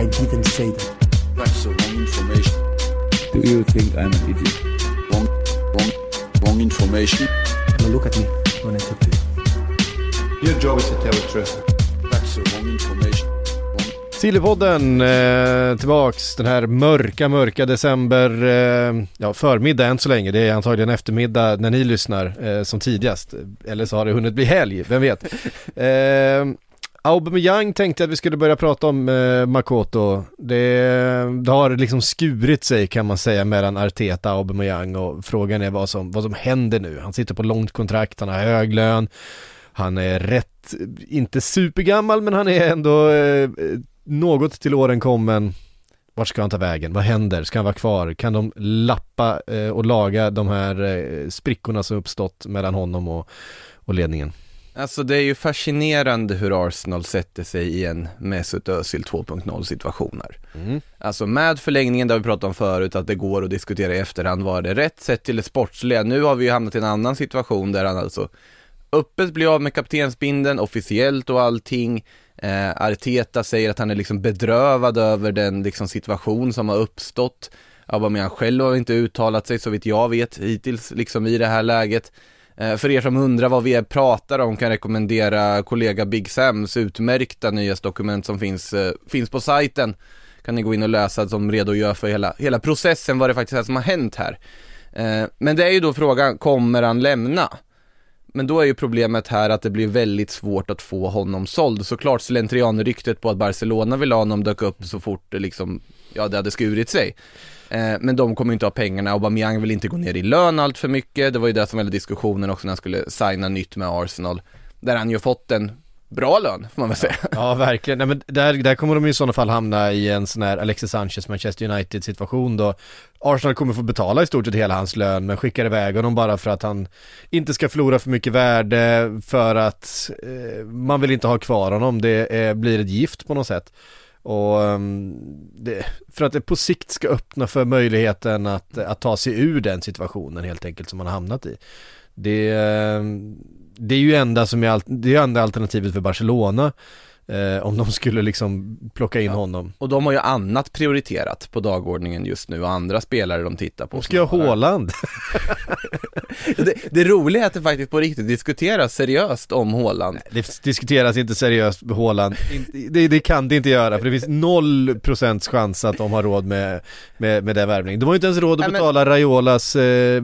I didn't say that. That's the wrong information. Do you think I'm an idiot? Wrong, wrong, wrong information. Now look at me when I talk to you. Your job is to tell the truth. That's the wrong information. Sillypodden eh, tillbaks den här mörka, mörka december, eh, ja förmiddag än så länge, det är antagligen eftermiddag när ni lyssnar eh, som tidigast. Eller så har det hunnit bli helg, vem vet. Aubameyang tänkte jag att vi skulle börja prata om eh, Makoto. Det, det har liksom skurit sig kan man säga mellan Arteta och Aubameyang och frågan är vad som, vad som händer nu. Han sitter på långt kontrakt, han har hög lön, han är rätt, inte supergammal men han är ändå eh, något till åren kommen. Vart ska han ta vägen? Vad händer? Ska han vara kvar? Kan de lappa eh, och laga de här eh, sprickorna som uppstått mellan honom och, och ledningen? Alltså det är ju fascinerande hur Arsenal sätter sig i en Mesut Özil 2.0 situationer. Mm. Alltså med förlängningen, där vi pratade om förut, att det går att diskutera i efterhand, var det rätt sett till det sportsliga? Nu har vi ju hamnat i en annan situation där han alltså öppet blir av med kaptensbinden, officiellt och allting. Eh, Arteta säger att han är liksom bedrövad över den liksom situation som har uppstått. Aubameyang själv har inte uttalat sig så vitt jag vet hittills liksom i det här läget. Eh, för er som undrar vad vi pratar om kan jag rekommendera kollega Big Sams utmärkta nyhetsdokument som finns, eh, finns på sajten. Kan ni gå in och läsa som redogör för hela, hela processen, vad det faktiskt är som har hänt här. Eh, men det är ju då frågan, kommer han lämna? Men då är ju problemet här att det blir väldigt svårt att få honom såld. Såklart slentrianryktet på att Barcelona vill ha honom dök upp så fort det liksom, ja det hade skurit sig. Eh, men de kommer inte ha pengarna, Aubameyang vill inte gå ner i lön allt för mycket. Det var ju det som var diskussionen också när han skulle signa nytt med Arsenal. Där han ju fått en bra lön, får man väl säga. Ja, verkligen. Nej, men där, där kommer de i sådana fall hamna i en sån här Alexis Sanchez Manchester United situation då Arsenal kommer få betala i stort sett hela hans lön men skickar iväg honom bara för att han inte ska förlora för mycket värde för att eh, man vill inte ha kvar honom. Det eh, blir ett gift på något sätt. Och ehm, det, för att det på sikt ska öppna för möjligheten att, att ta sig ur den situationen helt enkelt som man har hamnat i. Det, ehm, det är ju enda som är, det är enda alternativet för Barcelona eh, om de skulle liksom plocka in honom. Och de har ju annat prioriterat på dagordningen just nu och andra spelare de tittar på. De ska ha. Haaland. det, det roliga är att det faktiskt på riktigt diskuteras seriöst om Haaland. Det diskuteras inte seriöst med Haaland. In- Det, det kan det inte göra för det finns noll procents chans att de har råd med, med, med den värvningen. De har ju inte ens råd att men- betala Raiolas eh,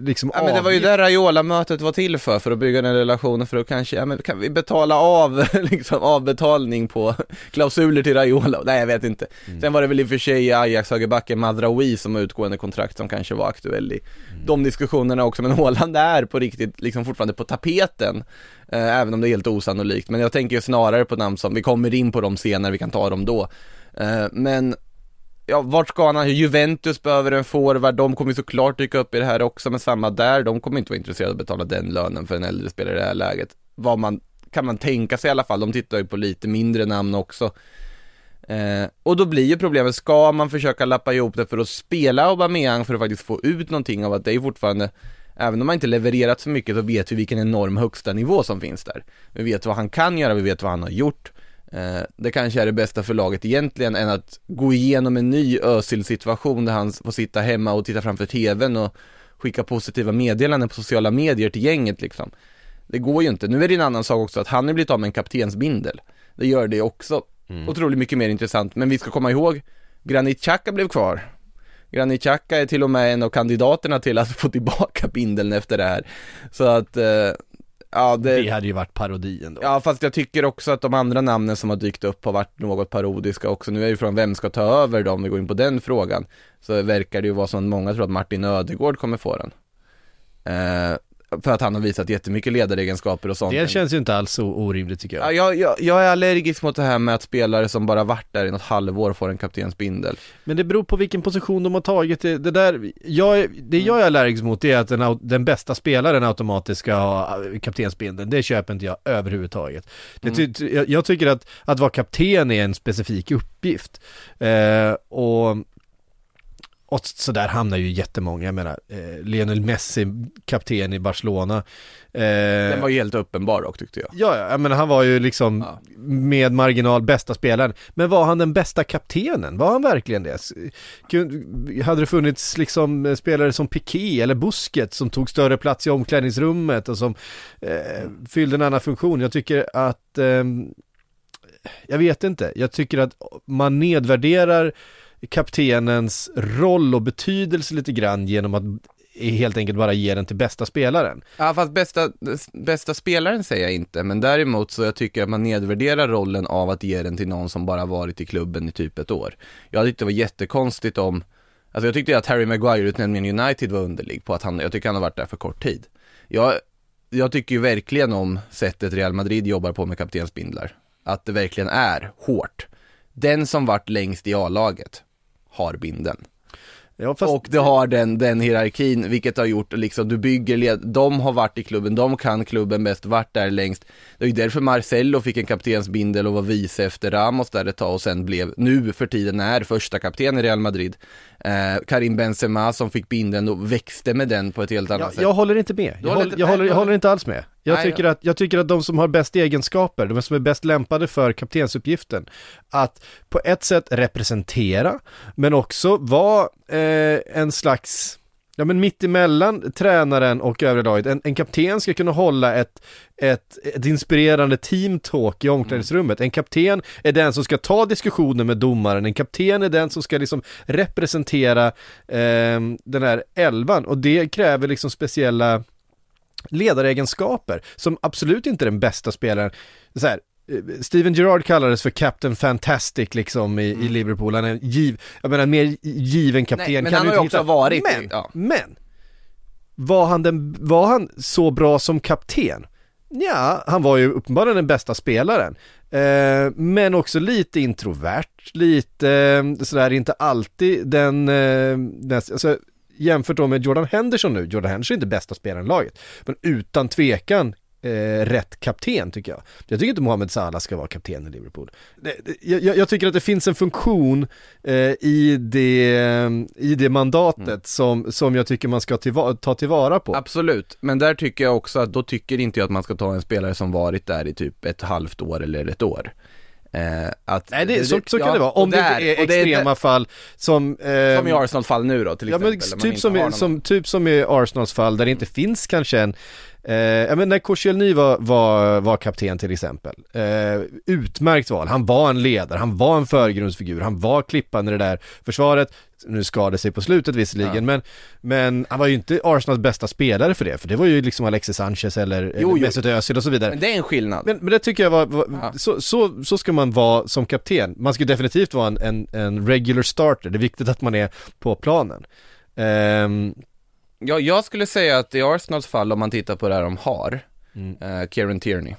liksom Ja men det var ju det Raiola-mötet var till för, för att bygga den relationen för att kanske, ja men kan vi betala av, liksom avbetalning på klausuler till Raiola? Nej jag vet inte. Sen var det väl i och för sig Ajax högerbacken Madraoui som har utgående kontrakt som kanske var aktuell i de diskussionerna också, men Haaland är på riktigt liksom fortfarande på tapeten. Eh, även om det är helt osannolikt, men jag tänker ju snarare på namn som, vi kommer in på dem senare, vi kan ta dem då. Eh, men ja, vart ska han? Juventus behöver en forward, de kommer såklart dyka upp i det här också, men samma där, de kommer inte vara intresserade av att betala den lönen för en äldre spelare i det här läget. Vad man, kan man tänka sig i alla fall, de tittar ju på lite mindre namn också. Eh, och då blir ju problemet, ska man försöka lappa ihop det för att spela Aubameyang för att faktiskt få ut någonting av att det är fortfarande Även om han inte levererat så mycket så vet vi vilken enorm högsta nivå som finns där. Vi vet vad han kan göra, vi vet vad han har gjort. Eh, det kanske är det bästa för laget egentligen än att gå igenom en ny Özil-situation där han får sitta hemma och titta framför tvn och skicka positiva meddelanden på sociala medier till gänget liksom. Det går ju inte. Nu är det en annan sak också att han har blivit av med en kaptensbindel. Det gör det också otroligt mycket mer intressant. Men vi ska komma ihåg, Granit Xhaka blev kvar. Granit Xhaka är till och med en av kandidaterna till att få tillbaka bindeln efter det här. Så att, eh, ja det, Det hade ju varit parodi ändå. Ja fast jag tycker också att de andra namnen som har dykt upp har varit något parodiska också. Nu är ju frågan vem ska ta över dem, vi går in på den frågan. Så verkar det ju vara som att många tror att Martin Ödegård kommer få den. Eh, för att han har visat jättemycket ledaregenskaper och sånt. Det känns ju inte alls så orimligt tycker jag. Ja, jag, jag, jag är allergisk mot det här med att spelare som bara varit där i något halvår får en kaptensbindel. Men det beror på vilken position de har tagit. Det, det där, jag, det jag är allergisk mot är att den, den bästa spelaren automatiskt ska ha äh, kaptensbindeln. Det köper inte jag överhuvudtaget. Det, ty- jag, jag tycker att, att vara kapten är en specifik uppgift. Eh, och och så där hamnar ju jättemånga, jag menar, eh, Lionel Messi, kapten i Barcelona. Eh, Den var ju helt uppenbar dock tyckte jag. Ja, ja, men han var ju liksom Ja. med marginal bästa spelaren. Men var han den bästa kaptenen? Var han verkligen det? Hade det funnits liksom eh, spelare som Piqué eller Busquets som tog större plats i omklädningsrummet och som eh, fyllde en annan funktion? Jag tycker att, ehm, jag vet inte, jag tycker att man nedvärderar kaptenens roll och betydelse lite grann genom att helt enkelt bara ge den till bästa spelaren. Ja fast bästa, bästa spelaren säger jag inte, men däremot så jag tycker att man nedvärderar rollen av att ge den till någon som bara varit i klubben i typ ett år. Jag tyckte det var jättekonstigt om, alltså jag tyckte att Harry Maguire utnämningen i United var underlig på att han, jag tycker han har varit där för kort tid. Jag, jag tycker ju verkligen om sättet Real Madrid jobbar på med kaptensbindlar. Att det verkligen är hårt. Den som varit längst i A-laget har bindeln. Ja, fast Och det har den, den hierarkin, vilket har gjort liksom, du bygger led, de har varit i klubben, de kan klubben bäst, varit där längst. Det är ju därför Marcello fick en kaptensbindel och var vice efter Ramos där ett tag och sen blev, nu för tiden är första kapten i Real Madrid. Eh, Karim Benzema som fick bindeln och växte med den på ett helt annat Jag, sätt. jag håller inte med. Jag, håller jag, håller, jag håller inte alls med. Jag tycker, att, jag tycker att de som har bäst egenskaper, de som är bäst lämpade för kaptensuppgiften, att på ett sätt representera, men också vara eh, en slags Ja men mittemellan tränaren och övriga laget, en, en kapten ska kunna hålla ett, ett, ett inspirerande teamtalk i omklädningsrummet. En kapten är den som ska ta diskussioner med domaren, en kapten är den som ska liksom representera eh, den här elvan. Och det kräver liksom speciella ledaregenskaper som absolut inte är den bästa spelaren. Så här, eh, Steven Gerrard kallades för Captain Fantastic liksom i, i Liverpool, han är en giv, jag menar en mer given kapten Mm. Nej, men kan han har ju också hitta. varit- men, ja. men, var han, den, var han så bra som kapten? Ja, han var ju uppenbarligen den bästa spelaren. Eh, men också lite introvert, lite eh, sådär, inte alltid den, eh, den alltså, jämfört då med Jordan Henderson nu, Jordan Henderson är inte bästa spelaren i laget, men utan tvekan eh, rätt kapten tycker jag. Jag tycker inte Mohamed Salah ska vara kapten i Liverpool. Det, det, jag, jag tycker att det finns en funktion eh, i, det, i det mandatet Mm. som, som jag tycker man ska tillva- ta tillvara på. Absolut, men där tycker jag också att då tycker inte jag att man ska ta en spelare som varit där i typ ett halvt år eller ett år. Eh, att, Nej, det, så, så kan ja, det vara. Om det där- inte är extrema fall som... Eh, Som i Arsenal-fall nu då till Ja exempel. men där man typ som, som, typ som i Arsenals fall där det inte finns kanske en Eh, ja men när Koscielny var, var, var kapten till exempel, eh, utmärkt val, han var en ledare, han var en förgrundsfigur, han var klippan i det där försvaret, nu skadade sig på slutet visserligen, Ja. men, men han var ju inte Arsenals bästa spelare för det, för det var ju liksom Alexis Sanchez eller, eller Jo, jo. Mesut Özil och så vidare. Men det är en skillnad. Men, men det tycker jag var, var Ja. så, så, så ska man vara som kapten. Man ska definitivt vara en, en, en regular starter, det är viktigt att man är på planen. Ehm, Ja, jag skulle säga att i Arsenals fall, om man tittar på det här de har, Mm. eh, Kieran Tierney.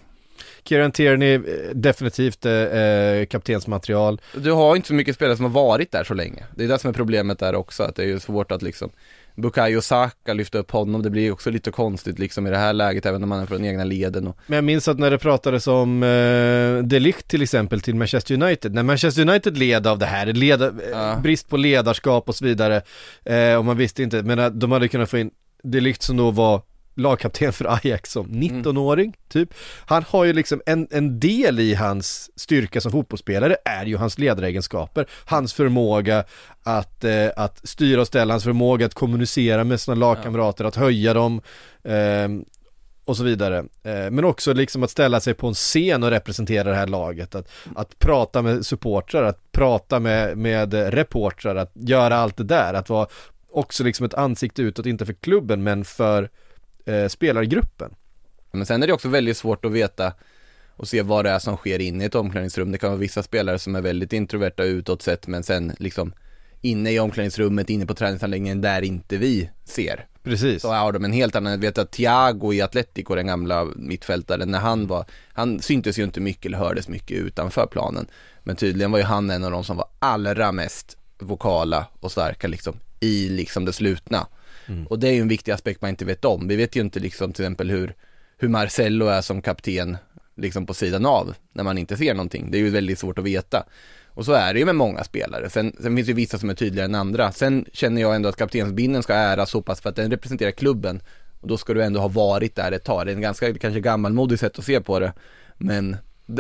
Kieran Tierney, eh, definitivt eh, eh, kaptensmaterial. Du har inte så mycket spelare som har varit där så länge. Det är det som är problemet där också, att det är ju svårt att liksom Bukayo Saka lyfta upp honom, det blir också lite konstigt liksom i det här läget, även om man är från egna leden och Men jag minns att när det pratades om eh, De Ligt till exempel till Manchester United, när Manchester United led av det här, led, eh, Ja. brist på ledarskap och så vidare, eh, och man visste inte, men de hade kunnat få in De Ligt som då var lagkapten för Ajax som 19-åring, typ. Han har ju liksom en, en del i hans styrka som fotbollsspelare är ju hans ledaregenskaper, hans förmåga att, eh, att styra och ställa, hans förmåga att kommunicera med sina lagkamrater, att höja dem, ehm, och så vidare. Eh, men också liksom att ställa sig på en scen och representera det här laget, att, att prata med supportrar, att prata med, med reportrar, att göra allt det där, att vara också liksom ett ansikte utåt, inte för klubben men för eh, spelargruppen. Men sen är det också väldigt svårt att veta och se vad det är som sker inne i ett omklädningsrum. Det kan vara vissa spelare som är väldigt introverta utåt sett men sen liksom inne i omklädningsrummet, inne på träningsanläggningen där inte vi ser. Precis. Så har de en helt annan, jag vet att Thiago i Atletico, den gamla mittfältaren, när han var, han syntes ju inte mycket eller hördes mycket utanför planen. Men tydligen var ju han en av de som var allra mest vokala och starka liksom i liksom det slutna. Mm. Och det är ju en viktig aspekt man inte vet om. Vi vet ju inte liksom till exempel hur, hur Marcello är som kapten liksom på sidan av när man inte ser någonting. Det är ju väldigt svårt att veta. Och så är det ju med många spelare. Sen, sen finns det ju vissa som är tydligare än andra. Sen känner jag ändå att kaptensbindeln ska äras så pass för att den representerar klubben. Och då ska du ändå ha varit där ett tag. Det är en ganska kanske gammalmodig sätt att se på det. Men,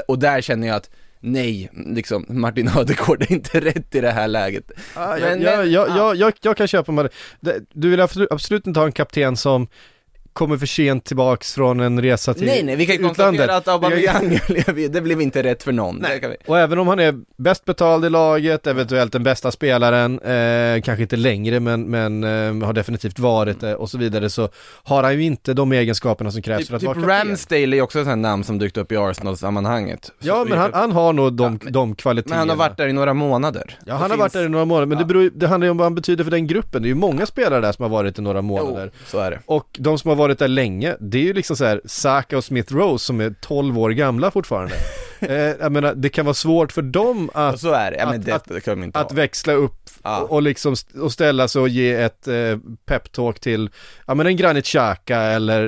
och där känner jag att nej, liksom Martin Ödegård är inte rätt i det här läget. Ah, Men- jag, men- jag, ja. jag, jag, jag kan köpa med det. Du vill absolut, absolut inte ha en kapten som kommer för sent tillbaks från en resa till Nej nej, vi kan utlandet. konstatera att Aubameyang, det blev inte rätt för någon. Det kan vi. Och även om han är bäst betald i laget, eventuellt den bästa spelaren, eh, kanske inte längre men, men eh, har definitivt varit det och så vidare så har han ju inte de egenskaperna som krävs Typ, för att typ vara kapten. Ramsdale är också ett sånt här namn som dykt upp i Arsenal-sammanhanget. Ja Så- men han, han har nog de, de kvaliteterna. men han har varit där i några månader. Ja han har varit där i några månader, men det, beror, ju- det handlar ju om vad han betyder för den gruppen. Det är ju många spelare där som har varit i några månader. Jo, så är det. Och de som har varit där länge, det är ju liksom så här Saka och Smith Rose som är 12 år gamla fortfarande. eh, jag menar, det kan vara svårt för dem att, så är ja, men att- att- att växla upp Ja. och, och liksom och ställa sig och ge ett eh, peptalk till, ja men en Granit Xhaka eller,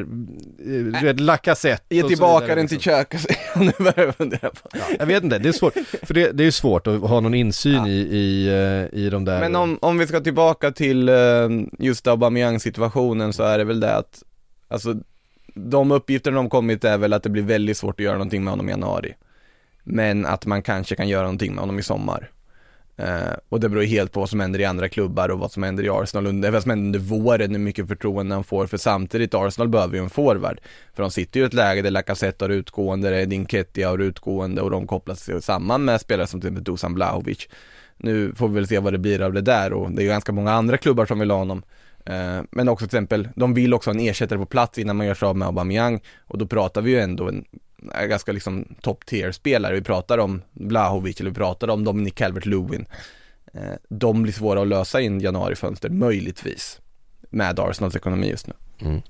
eh, vet, Lacazette Ge tillbaka den till liksom. Xhaka, säger han. nu börjar jag fundera på. Jag vet inte, det är svårt, för det, det är ju svårt att ha någon insyn Ja. i, i, eh, i de där Men om, om vi ska tillbaka till eh, just Aubameyang-situationen så är det väl det att, alltså de uppgifter de kommit är väl att det blir väldigt svårt att göra någonting med honom i januari. Men att man kanske kan göra någonting med honom i sommar. Eh, och det beror ju helt på vad som händer i andra klubbar och vad som händer i Arsenal under, eh, vad som händer under våren, hur mycket förtroende han får, för samtidigt Arsenal behöver ju en forward. För de sitter ju i ett läge där Lacazette har utgående, där Edin Ketia har utgående och de kopplas samman med spelare som till exempel Dusan Blahovic. Nu får vi väl se vad det blir av det där och det är ju ganska många andra klubbar som vill ha honom. Eh, men också till exempel, de vill också ha en ersättare på plats innan man gör sig av med Aubameyang och då pratar vi ju ändå en eh, ganska liksom top tier spelare. Vi pratar om Blahovic eller vi pratar om Dominic Calvert-Lewin. Eh, de blir svåra att lösa i en januarifönster, möjligtvis. Med Arsenals ekonomi just nu. Mm.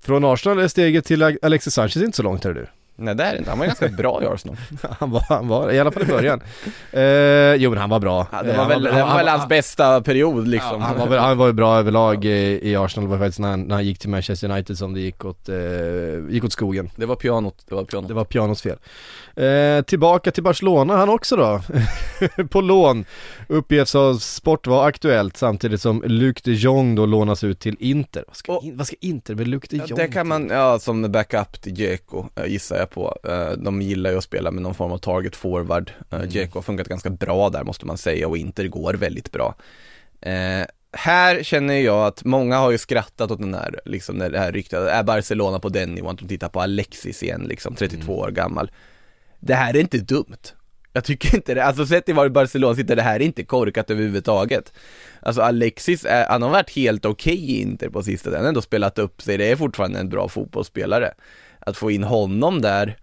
Från Arsenal är steget till Alexis Sanchez inte så långt, är du. Nej det är det inte, han var ganska bra i Arsenal. Han var, han var, i alla fall i början. eh, jo men han var bra. Ja, det Eh, var han väl, det var väl hans bästa period liksom. Ja, han, var, väl- han var ju bra överlag i, i Arsenal, det var faktiskt när han, när han gick till Manchester United som det gick åt, eh, gick åt skogen. Det var pianot, det var pianot. Det var pianos fel. Eh, tillbaka till Barcelona han också då. på lån. Uppges av Sport vara aktuellt samtidigt som Luc de Jong då lånas ut till Inter. Vad ska, Och- in, vad ska Inter med Luc de Ja, Jong det kan man, ja som backup till Dzeko eh, gissar jag på. Eh, De gillar ju att spela med någon form av target forward. Eh, Dzeko har funkat ganska bra där måste man säga och Inter går väldigt bra. Eh, här känner jag att många har ju skrattat åt den här, liksom när det här ryktet, är Barcelona på den nivån, att de tittar på Alexis igen liksom, 32 år gammal. Det här är inte dumt. Jag tycker inte det, alltså sett i var Barcelona sitter, det här är inte korkat överhuvudtaget. Alltså Alexis, är, han har varit helt okej i Inter på sistone, han har ändå spelat upp sig, det är fortfarande en bra fotbollsspelare. Att få in honom där,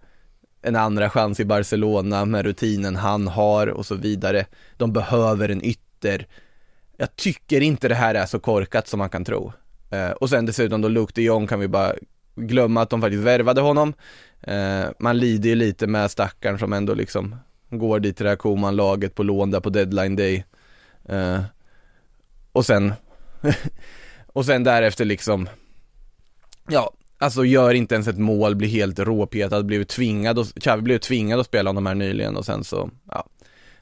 en andra chans i Barcelona med rutinen han har och så vidare. De behöver en ytter. Jag tycker inte det här är så korkat som man kan tro. Eh, och sen dessutom då Luke de Jong kan vi bara glömma att de faktiskt värvade honom. Eh, man lider ju lite med stackaren som ändå liksom går dit till det här Koman-laget på lån där på deadline day. Eh, och sen, och sen därefter liksom, ja, alltså gör inte ens ett mål, blir helt råpetad, blev tvingad och, Xavi blev tvingad att spela honom här nyligen och sen så, ja,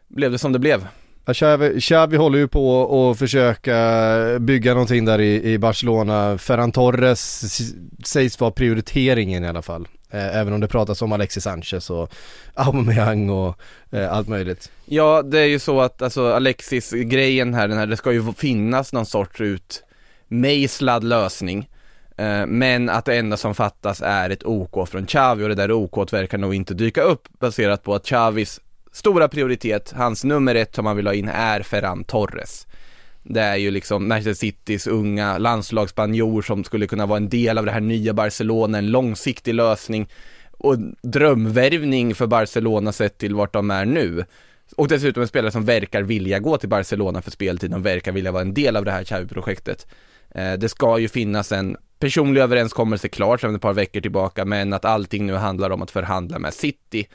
blev det som det blev. Xavi, Xavi håller ju på att försöka bygga någonting där i, i Barcelona. Ferran Torres sägs vara prioriteringen i alla fall. Eh, även om det pratas om Alexis Sanchez och Aubameyang och eh, allt möjligt. Ja, det är ju så att alltså Alexis grejen här, den här, det ska ju finnas någon sorts ut mejslad lösning. Eh, men att det enda som fattas är ett OK från Xavi och det där OK verkar nog inte dyka upp baserat på att Xavis stora prioritet, hans nummer ett som han vill ha in är Ferran Torres. Det är ju liksom Manchester Citys unga landslagsspanjor som skulle kunna vara en del av det här nya Barcelona, en långsiktig lösning och drömvärvning för Barcelona sett till vart de är nu. Och dessutom en spelare som verkar vilja gå till Barcelona för speltid, de verkar vilja vara en del av det här Xavi-projektet. Eh, det ska ju finnas en personlig överenskommelse klar sedan ett par veckor tillbaka, men att allting nu handlar om att förhandla med City.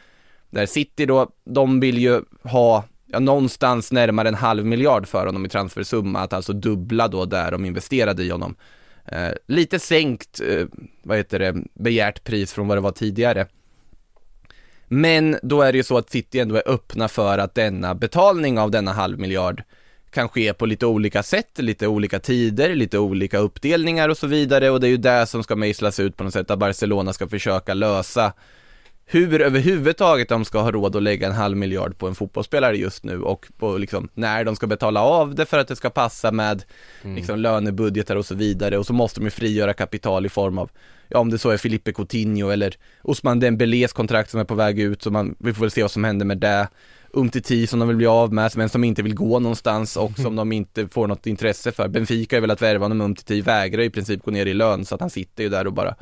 Där City då, de vill ju ha ja, någonstans närmare en halv miljard för honom i transfersumma, att alltså dubbla då där de investerade i honom. Eh, lite sänkt, eh, vad heter det, begärt pris från vad det var tidigare. Men då är det ju så att City ändå är öppna för att denna betalning av denna halv miljard kan ske på lite olika sätt, lite olika tider, lite olika uppdelningar och så vidare. Och det är ju det som ska mejslas ut på något sätt att Barcelona ska försöka lösa hur överhuvudtaget de ska ha råd att lägga en halv miljard på en fotbollsspelare just nu och på liksom när de ska betala av det för att det ska passa med mm. liksom lönebudgetar och så vidare och så måste de ju frigöra kapital i form av ja om det så är Filippe Coutinho eller Osman Dembélés kontrakt som är på väg ut så man, vi får väl se vad som händer med det Umtiti som de vill bli av med, men som inte vill gå någonstans och som de inte får något intresse för. Benfica är väl att värva honom, Umtiti vägrar i princip gå ner i lön så att han sitter ju där och bara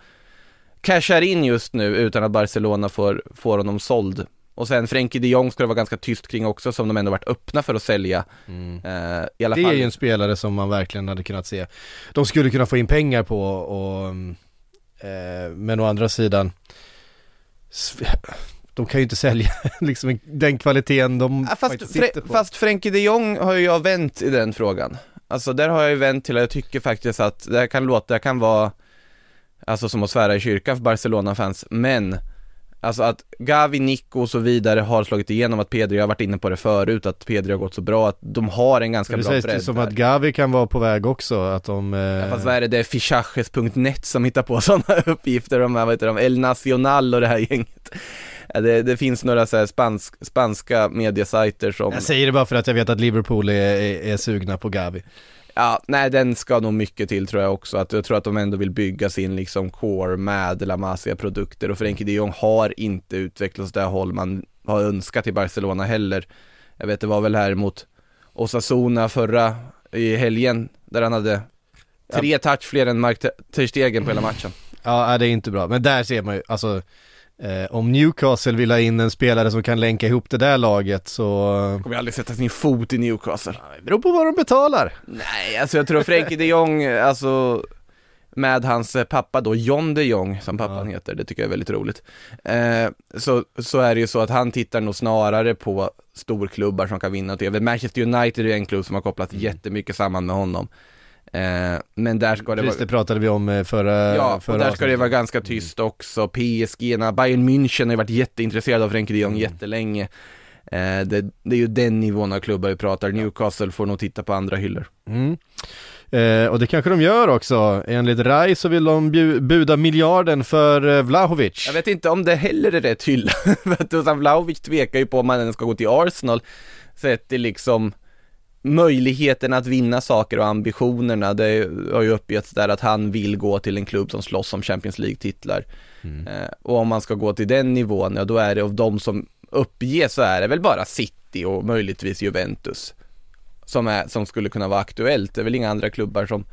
cashar in just nu utan att Barcelona får, får honom såld. Och sen Frenkie de Jong ska det vara ganska tyst kring också som de ändå varit öppna för att sälja. Mm. Uh, i alla det fall. är ju en spelare som man verkligen hade kunnat se. De skulle kunna få in pengar på och, uh, men å andra sidan de kan ju inte sälja liksom den kvaliteten de ja, fast, sitter på. Fast Frenkie de Jong har ju jag vänt i den frågan. Alltså där har jag ju vänt till att jag tycker faktiskt att det här kan låta, det kan vara Alltså som att svära i kyrkan för Barcelona-fans, men Alltså att Gavi, Nico och så vidare har slagit igenom att Pedri, jag har varit inne på det förut, att Pedri har gått så bra att de har en ganska det bra bredd Det sägs som att Gavi kan vara på väg också, att de... Eh... Ja, fast vad är det, det är fichaches.net som hittar på sådana uppgifter, de här, vad heter de, El Nacional och det här gänget. Ja, det, det, finns några så spansk, spanska mediasajter som Jag säger det bara för att jag vet att Liverpool är, är, är sugna på Gavi Ja, nej den ska nog mycket till tror jag också. Att jag tror att de ändå vill bygga sin liksom core med La Masia-produkter och Frenkie de Jong har inte utvecklats det håll man har önskat i Barcelona heller. Jag vet det var väl här mot Osasuna förra i helgen där han hade tre ja. touch fler än Mark Ter Stegen på hela matchen. Ja, det är inte bra. Men där ser man ju, alltså Eh, om Newcastle vill ha in en spelare som kan länka ihop det där laget så... Kommer jag aldrig sätta sin fot i Newcastle. Det beror på vad de betalar. Nej, alltså jag tror Frenkie de Jong, alltså med hans pappa då, John de Jong som pappan ja. heter, det tycker jag är väldigt roligt. Eh, så, så är det ju så att han tittar nog snarare på storklubbar som kan vinna TV. Manchester United är en klubb som har kopplat mm. jättemycket samman med honom. Eh, men där ska det Precis, vara... det pratade vi om eh, förra Ja, förra och där ska det vara ganska tyst också. PSG, Bayern München har ju varit jätteintresserade av Frenkie de Jong mm. jättelänge. Eh, det, det, är ju den nivån av klubbar vi pratar. Newcastle får nog titta på andra hyllor. Mm. Eh, och det kanske de gör också. Enligt Rai så vill de buda miljarden för Vlahovic. Jag vet inte om det heller är rätt hylla. för att Vlahovic tvekar ju på om han ens ska gå till Arsenal. Sett i liksom möjligheten att vinna saker och ambitionerna, det har ju uppgetts där att han vill gå till en klubb som slåss om Champions League-titlar. Mm. Eh, och om man ska gå till den nivån, ja då är det av de som uppger så är det väl bara City och möjligtvis Juventus som, är, som skulle kunna vara aktuellt. Det är väl inga andra klubbar som,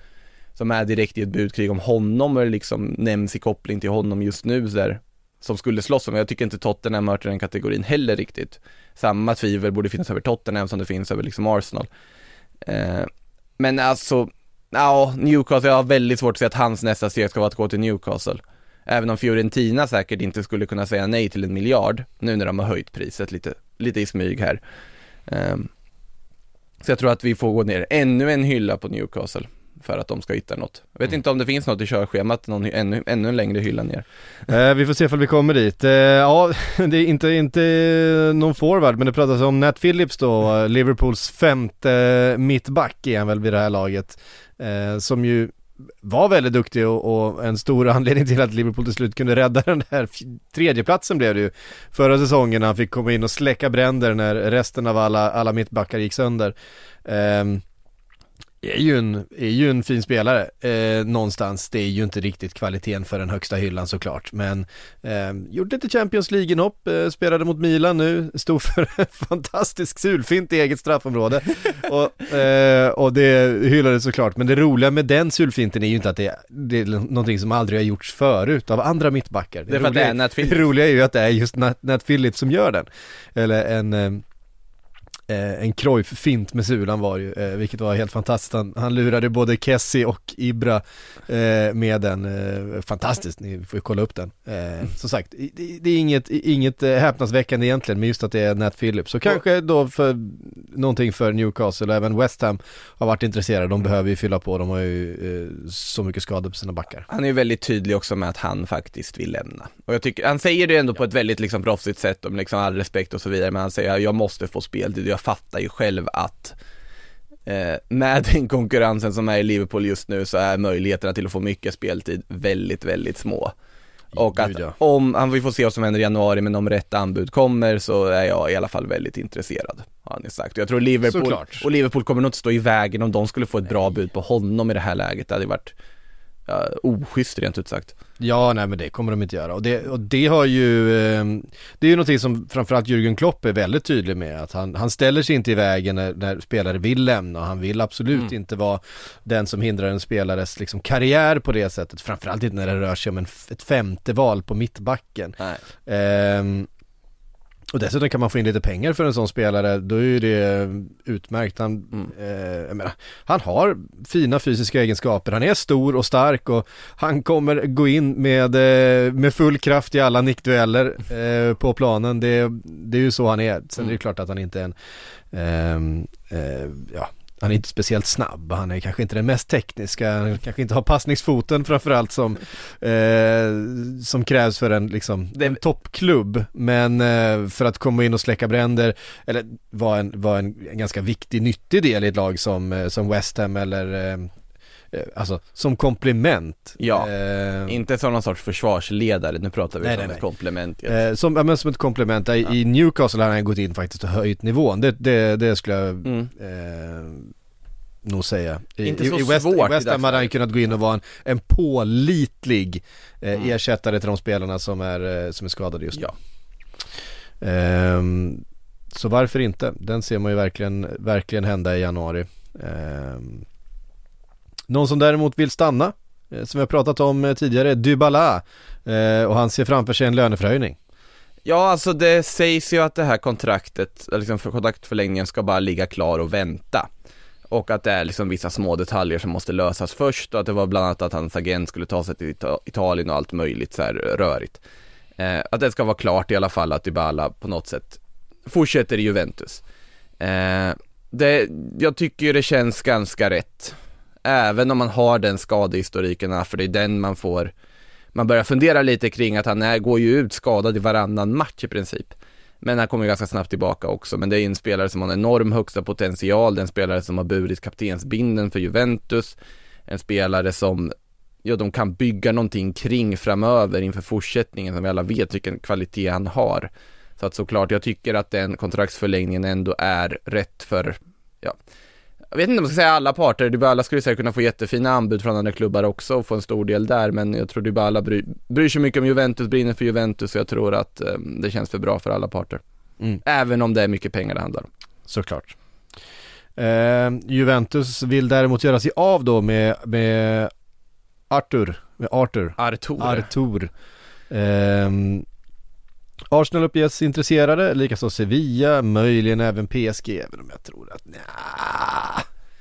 som är direkt i ett budkrig om honom eller liksom nämns i koppling till honom just nu så där, som skulle slåss om. Jag tycker inte Tottenham hör till den kategorin heller riktigt samma tvivel borde finnas över Tottenham som det finns över liksom Arsenal. Eh, men alltså, ja, Newcastle, jag har väldigt svårt att se att hans nästa steg ska vara att gå till Newcastle. Även om Fiorentina säkert inte skulle kunna säga nej till en miljard, nu när de har höjt priset lite, lite i smyg här. Eh, så jag tror att vi får gå ner ännu en hylla på Newcastle för att de ska hitta något. Jag vet mm. inte om det finns något i körschemat, någon, ännu, ännu en längre hylla ner. Eh, vi får se ifall vi kommer dit. Eh, ja, det är inte, inte någon forward, men det pratas om Nat Phillips då, Liverpools femte mittback är han väl vid det här laget. Eh, som ju var väldigt duktig och, och, en stor anledning till att Liverpool till slut kunde rädda den här tredjeplatsen blev det ju förra säsongen när han fick komma in och släcka bränder när resten av alla, alla mittbackar gick sönder. Um, är ju en, är ju en fin spelare eh, någonstans. Det är ju inte riktigt kvaliteten för den högsta hyllan såklart. Men eh, gjorde lite Champions League-inhopp, eh, spelade mot Milan nu, stod för en fantastisk sulfint i eget straffområde. och, eh, och det hyllades såklart. Men det roliga med den sulfinten är ju inte att det, det är någonting som aldrig har gjorts förut av andra mittbackar. Det, det, roliga, är, det, det roliga är ju att det är just Nat, Nat Phillips som gör den. Eller en eh, en Cruyff-fint med sulan var ju, eh, vilket var helt fantastiskt. Han, han lurade både Kessie och Ibra eh, med den. Eh, fantastiskt, ni får ju kolla upp den. Eh, som sagt, det, det är inget, inget eh, häpnadsväckande egentligen, men just att det är Nat Phillips. Så kanske då för någonting för Newcastle, och även West Ham har varit intresserade. De behöver ju fylla på, de har ju så mycket skador på sina backar. Han är ju väldigt tydlig också med att han faktiskt vill lämna. Och jag tycker, han säger det ändå på ett väldigt liksom proffsigt sätt med liksom all respekt och så vidare, men han säger jag måste få speltid. Jag fattar ju själv att eh, med den konkurrensen som är i Liverpool just nu så är möjligheterna till att få mycket speltid väldigt, väldigt små. Och att om, han vi får se vad som händer i januari, men om rätt anbud kommer så är jag i alla fall väldigt intresserad, har han sagt. Jag tror Liverpool, Såklart. och Liverpool kommer nog inte stå i vägen om de skulle få ett bra bud på honom i det här läget. Det hade varit ja, oschysst rent ut sagt. Ja, nej men det kommer de inte göra och det, och det har ju, eh, det är ju någonting som framförallt Jürgen Klopp är väldigt tydlig med att han, han ställer sig inte i vägen när, när spelare vill lämna och han vill absolut Mm. inte vara den som hindrar en spelares liksom karriär på det sättet, framförallt inte när det rör sig om en, ett femte val på mittbacken. Nej. Ehm, och dessutom kan man få in lite pengar för en sån spelare, då är ju det utmärkt. Han, Mm. eh, menar, han har fina fysiska egenskaper, han är stor och stark och han kommer gå in med, eh, med full kraft i alla nickdueller eh, på planen. Det, det är ju så han är. Sen är det klart att han inte är en, ehm, eh, ja, han är inte speciellt snabb, han är kanske inte den mest tekniska, han kanske inte har passningsfoten framförallt som, eh, som krävs för en, liksom, en toppklubb. Men eh, för att komma in och släcka bränder, eller vara en, var en, en ganska viktig, nyttig del i ett lag som, eh, som West Ham eller eh, eh, Alltså som komplement. Ja, Eh, Inte som någon sorts försvarsledare, nu pratar vi Nej, som nej, ett nej. komplement. Ja. Eh, som, ja, men som ett komplement, I, i Newcastle har han gått in faktiskt och höjt nivån, det, det, det skulle jag Mm. eh, nog säga. I, Inte så i West, svårt i West Ham hade han kunnat gå in och vara en, en pålitlig eh, Mm. ersättare till de spelarna som är, eh, som är skadade just nu. Ja. Ehm, så varför inte? Den ser man ju verkligen, verkligen hända i januari. Ehm, någon som däremot vill stanna, eh, som vi har pratat om eh, tidigare, Dybala. Eh, och han ser framför sig en löneförhöjning. Ja, alltså det sägs ju att det här kontraktet, liksom för kontraktförlängningen ska bara ligga klar och vänta. Och att det är liksom vissa små detaljer som måste lösas först och att det var bland annat att hans agent skulle ta sig till Ita- Italien och allt möjligt så här rörigt. Eh, att det ska vara klart i alla fall att Dybala på något sätt fortsätter i Juventus. Eh, det, jag tycker det känns ganska rätt. Även om man har den skadehistoriken, för det är den man får man börjar fundera lite kring att han är, går ju ut skadad i varannan match i princip. Men han kommer ju ganska snabbt tillbaka också, men det är en spelare som har en enorm högsta potential, det är en spelare som har burit kaptensbinden för Juventus, en spelare som, ja de kan bygga någonting kring framöver inför fortsättningen som vi alla vet vilken kvalitet han har. Så att såklart, jag tycker att den kontraktsförlängningen ändå är rätt för, ja, jag vet inte om man ska säga alla parter, Dybala skulle säkert kunna få jättefina anbud från andra klubbar också och få en stor del där, men jag tror Dybala bry, bryr sig mycket om Juventus, brinner för Juventus och jag tror att eh, det känns för bra för alla parter. Mm. Även om det är mycket pengar det handlar om. Såklart. Eh, Juventus vill däremot göra sig av då med, med Arthur, med Arthur, Artur. Artur. Ehm, Arsenal uppges intresserade, likaså Sevilla, möjligen även PSG, även om jag tror att nja.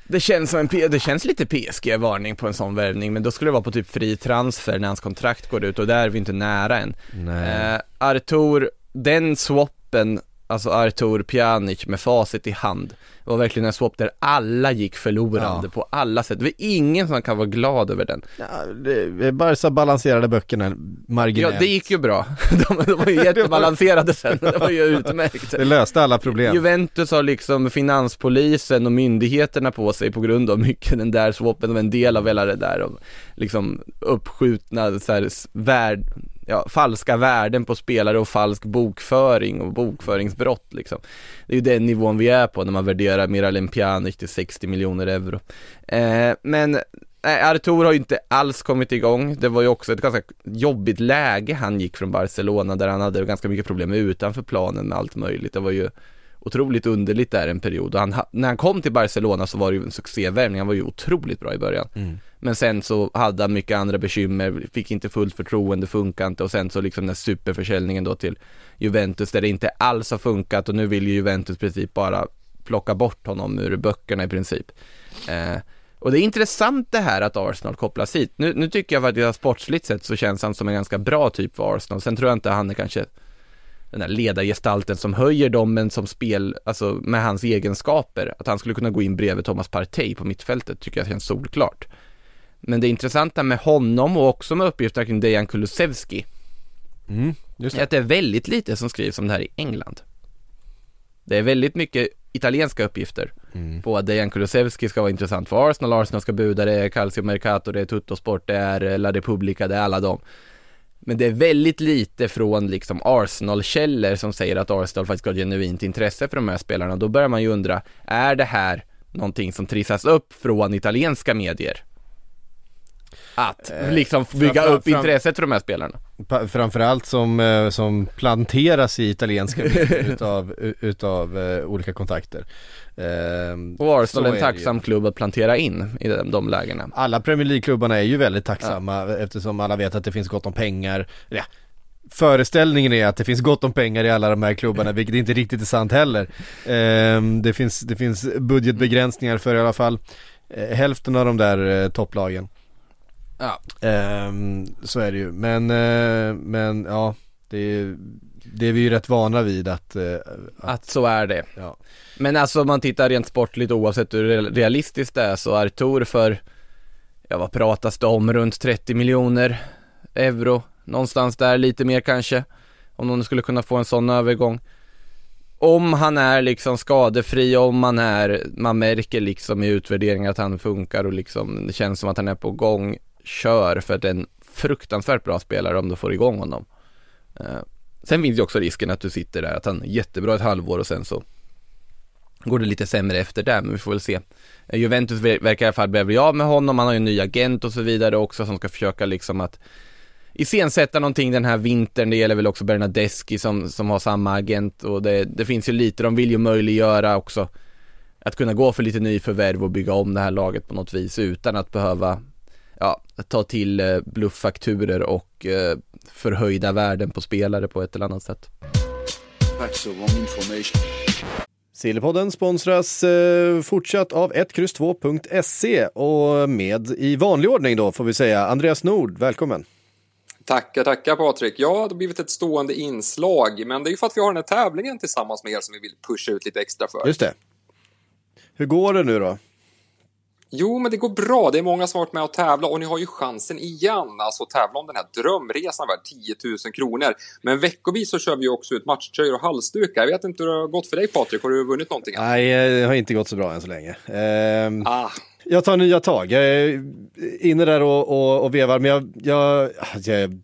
Det känns som en, det känns lite PSG-varning på en sån värvning, men då skulle det vara på typ fri transfer när hans kontrakt går ut och där är vi inte nära än. Nej. Eh, Artur, den swappen, alltså Artur Pjanic med facit i hand, var verkligen en swap där alla gick förlorande Ja. på alla sätt. Det var ingen som kan vara glad över den. Ja, det, Barca balanserade böckerna marginellt. Ja, det gick ju bra. De, de var ju jättebalanserade sen, det var ju utmärkt. Det löste alla problem. Juventus har liksom finanspolisen och myndigheterna på sig på grund av mycket den där swappen och en del av hela det där och liksom uppskjutna så här, värd, ja, falska värden på spelare och falsk bokföring och bokföringsbrott liksom. Det är ju den nivån vi är på när man värderar Miralem Pjanic till 60 miljoner euro. Eh, men Nej, Artur har ju inte alls kommit igång. Det var ju också ett ganska jobbigt läge han gick från Barcelona där han hade ganska mycket problem utanför planen med allt möjligt. Det var ju otroligt underligt där en period och han, ha- när han kom till Barcelona så var det ju en succévärvning, han var ju otroligt bra i början. Mm. Men sen så hade han mycket andra bekymmer, fick inte fullt förtroende, funkade inte och sen så liksom den superförsäljningen då till Juventus där det inte alls har funkat och nu vill ju Juventus i princip bara plocka bort honom ur böckerna i princip. Eh, och det är intressant det här att Arsenal kopplas hit. Nu, nu tycker jag faktiskt att sportsligt sett så känns han som en ganska bra typ för Arsenal. Sen tror jag inte han är kanske den där ledargestalten som höjer dem men som spel, alltså med hans egenskaper. Att han skulle kunna gå in bredvid Thomas Partey på mittfältet tycker jag känns solklart. Men det intressanta med honom och också med uppgifter kring Dejan Kulusevski Mm, just är det. att det är väldigt lite som skrivs om det här i England. Det är väldigt mycket italienska uppgifter Mm. på att Dejan Kulusevski ska vara intressant för Arsenal, Arsenal ska buda, det är Calcio Mercato, det är Tuttosport, det är La Repubblica, det är alla dem. Men det är väldigt lite från liksom Arsenal-källor som säger att Arsenal faktiskt har genuint intresse för de här spelarna. Då börjar man ju undra, är det här någonting som trissas upp från italienska medier? Att liksom bygga framför- upp fram- intresset för de här spelarna. Framförallt som, eh, som planteras i italienska medier utav, utav eh, olika kontakter. Ehm, Och Arsenal är en tacksam klubb att plantera in i de, de lägena. Alla Premier League-klubbarna är ju väldigt tacksamma eftersom alla vet att det finns gott om pengar. Ja, föreställningen är att det finns gott om pengar i alla de här klubbarna, vilket inte riktigt är sant heller. Ehm, det, finns, det finns budgetbegränsningar för i alla fall eh, hälften av de där eh, topplagen. Ja. Ehm, så är det ju, men, eh, men ja, det är, det är vi ju rätt vana vid att, att Att så är det. ja. Men alltså om man tittar rent sportligt oavsett hur realistiskt det är så är Tor för, ja vad pratas det om, runt 30 miljoner euro, någonstans där, lite mer kanske. Om någon skulle kunna få en sån övergång. Om han är liksom skadefri, om han är, man märker liksom i utvärderingen att han funkar och liksom det känns som att han är på gång, kör för att det är en fruktansvärt bra spelare om du får igång honom. Eh, sen finns ju också risken att du sitter där, att han är jättebra ett halvår och sen så går det lite sämre efter det, men vi får väl se. Eh, Juventus verkar i alla fall bli av med honom, han har ju en ny agent och så vidare också som ska försöka liksom att iscensätta någonting den här vintern, det gäller väl också Bernadeschi som, som har samma agent och det, det finns ju lite, de vill ju möjliggöra också att kunna gå för lite nyförvärv och bygga om det här laget på något vis utan att behöva ja, ta till eh, blufffakturer och eh, förhöjda värden på spelare på ett eller annat sätt. Sillypodden sponsras eh, fortsatt av 1X2.se och med i vanlig ordning då får vi säga Andreas Nord, välkommen. Tackar, tackar Patrik. Ja, det har blivit ett stående inslag, men det är ju för att vi har den här tävlingen tillsammans med er som vi vill pusha ut lite extra för. Just det. Hur går det nu då? Jo, men det går bra. Det är många som har varit med och tävla och ni har ju chansen igen, alltså att tävla om den här drömresan värd 10 000 kronor. Men veckovis så kör vi också ut matchtröjor och halsdukar. Jag vet inte hur det har gått för dig Patrik, har du vunnit någonting? Nej, det har inte gått så bra än så länge. Ehm, Ah, Jag tar nya tag. Jag är inne där och, och, och vevar, men jag, jag, jag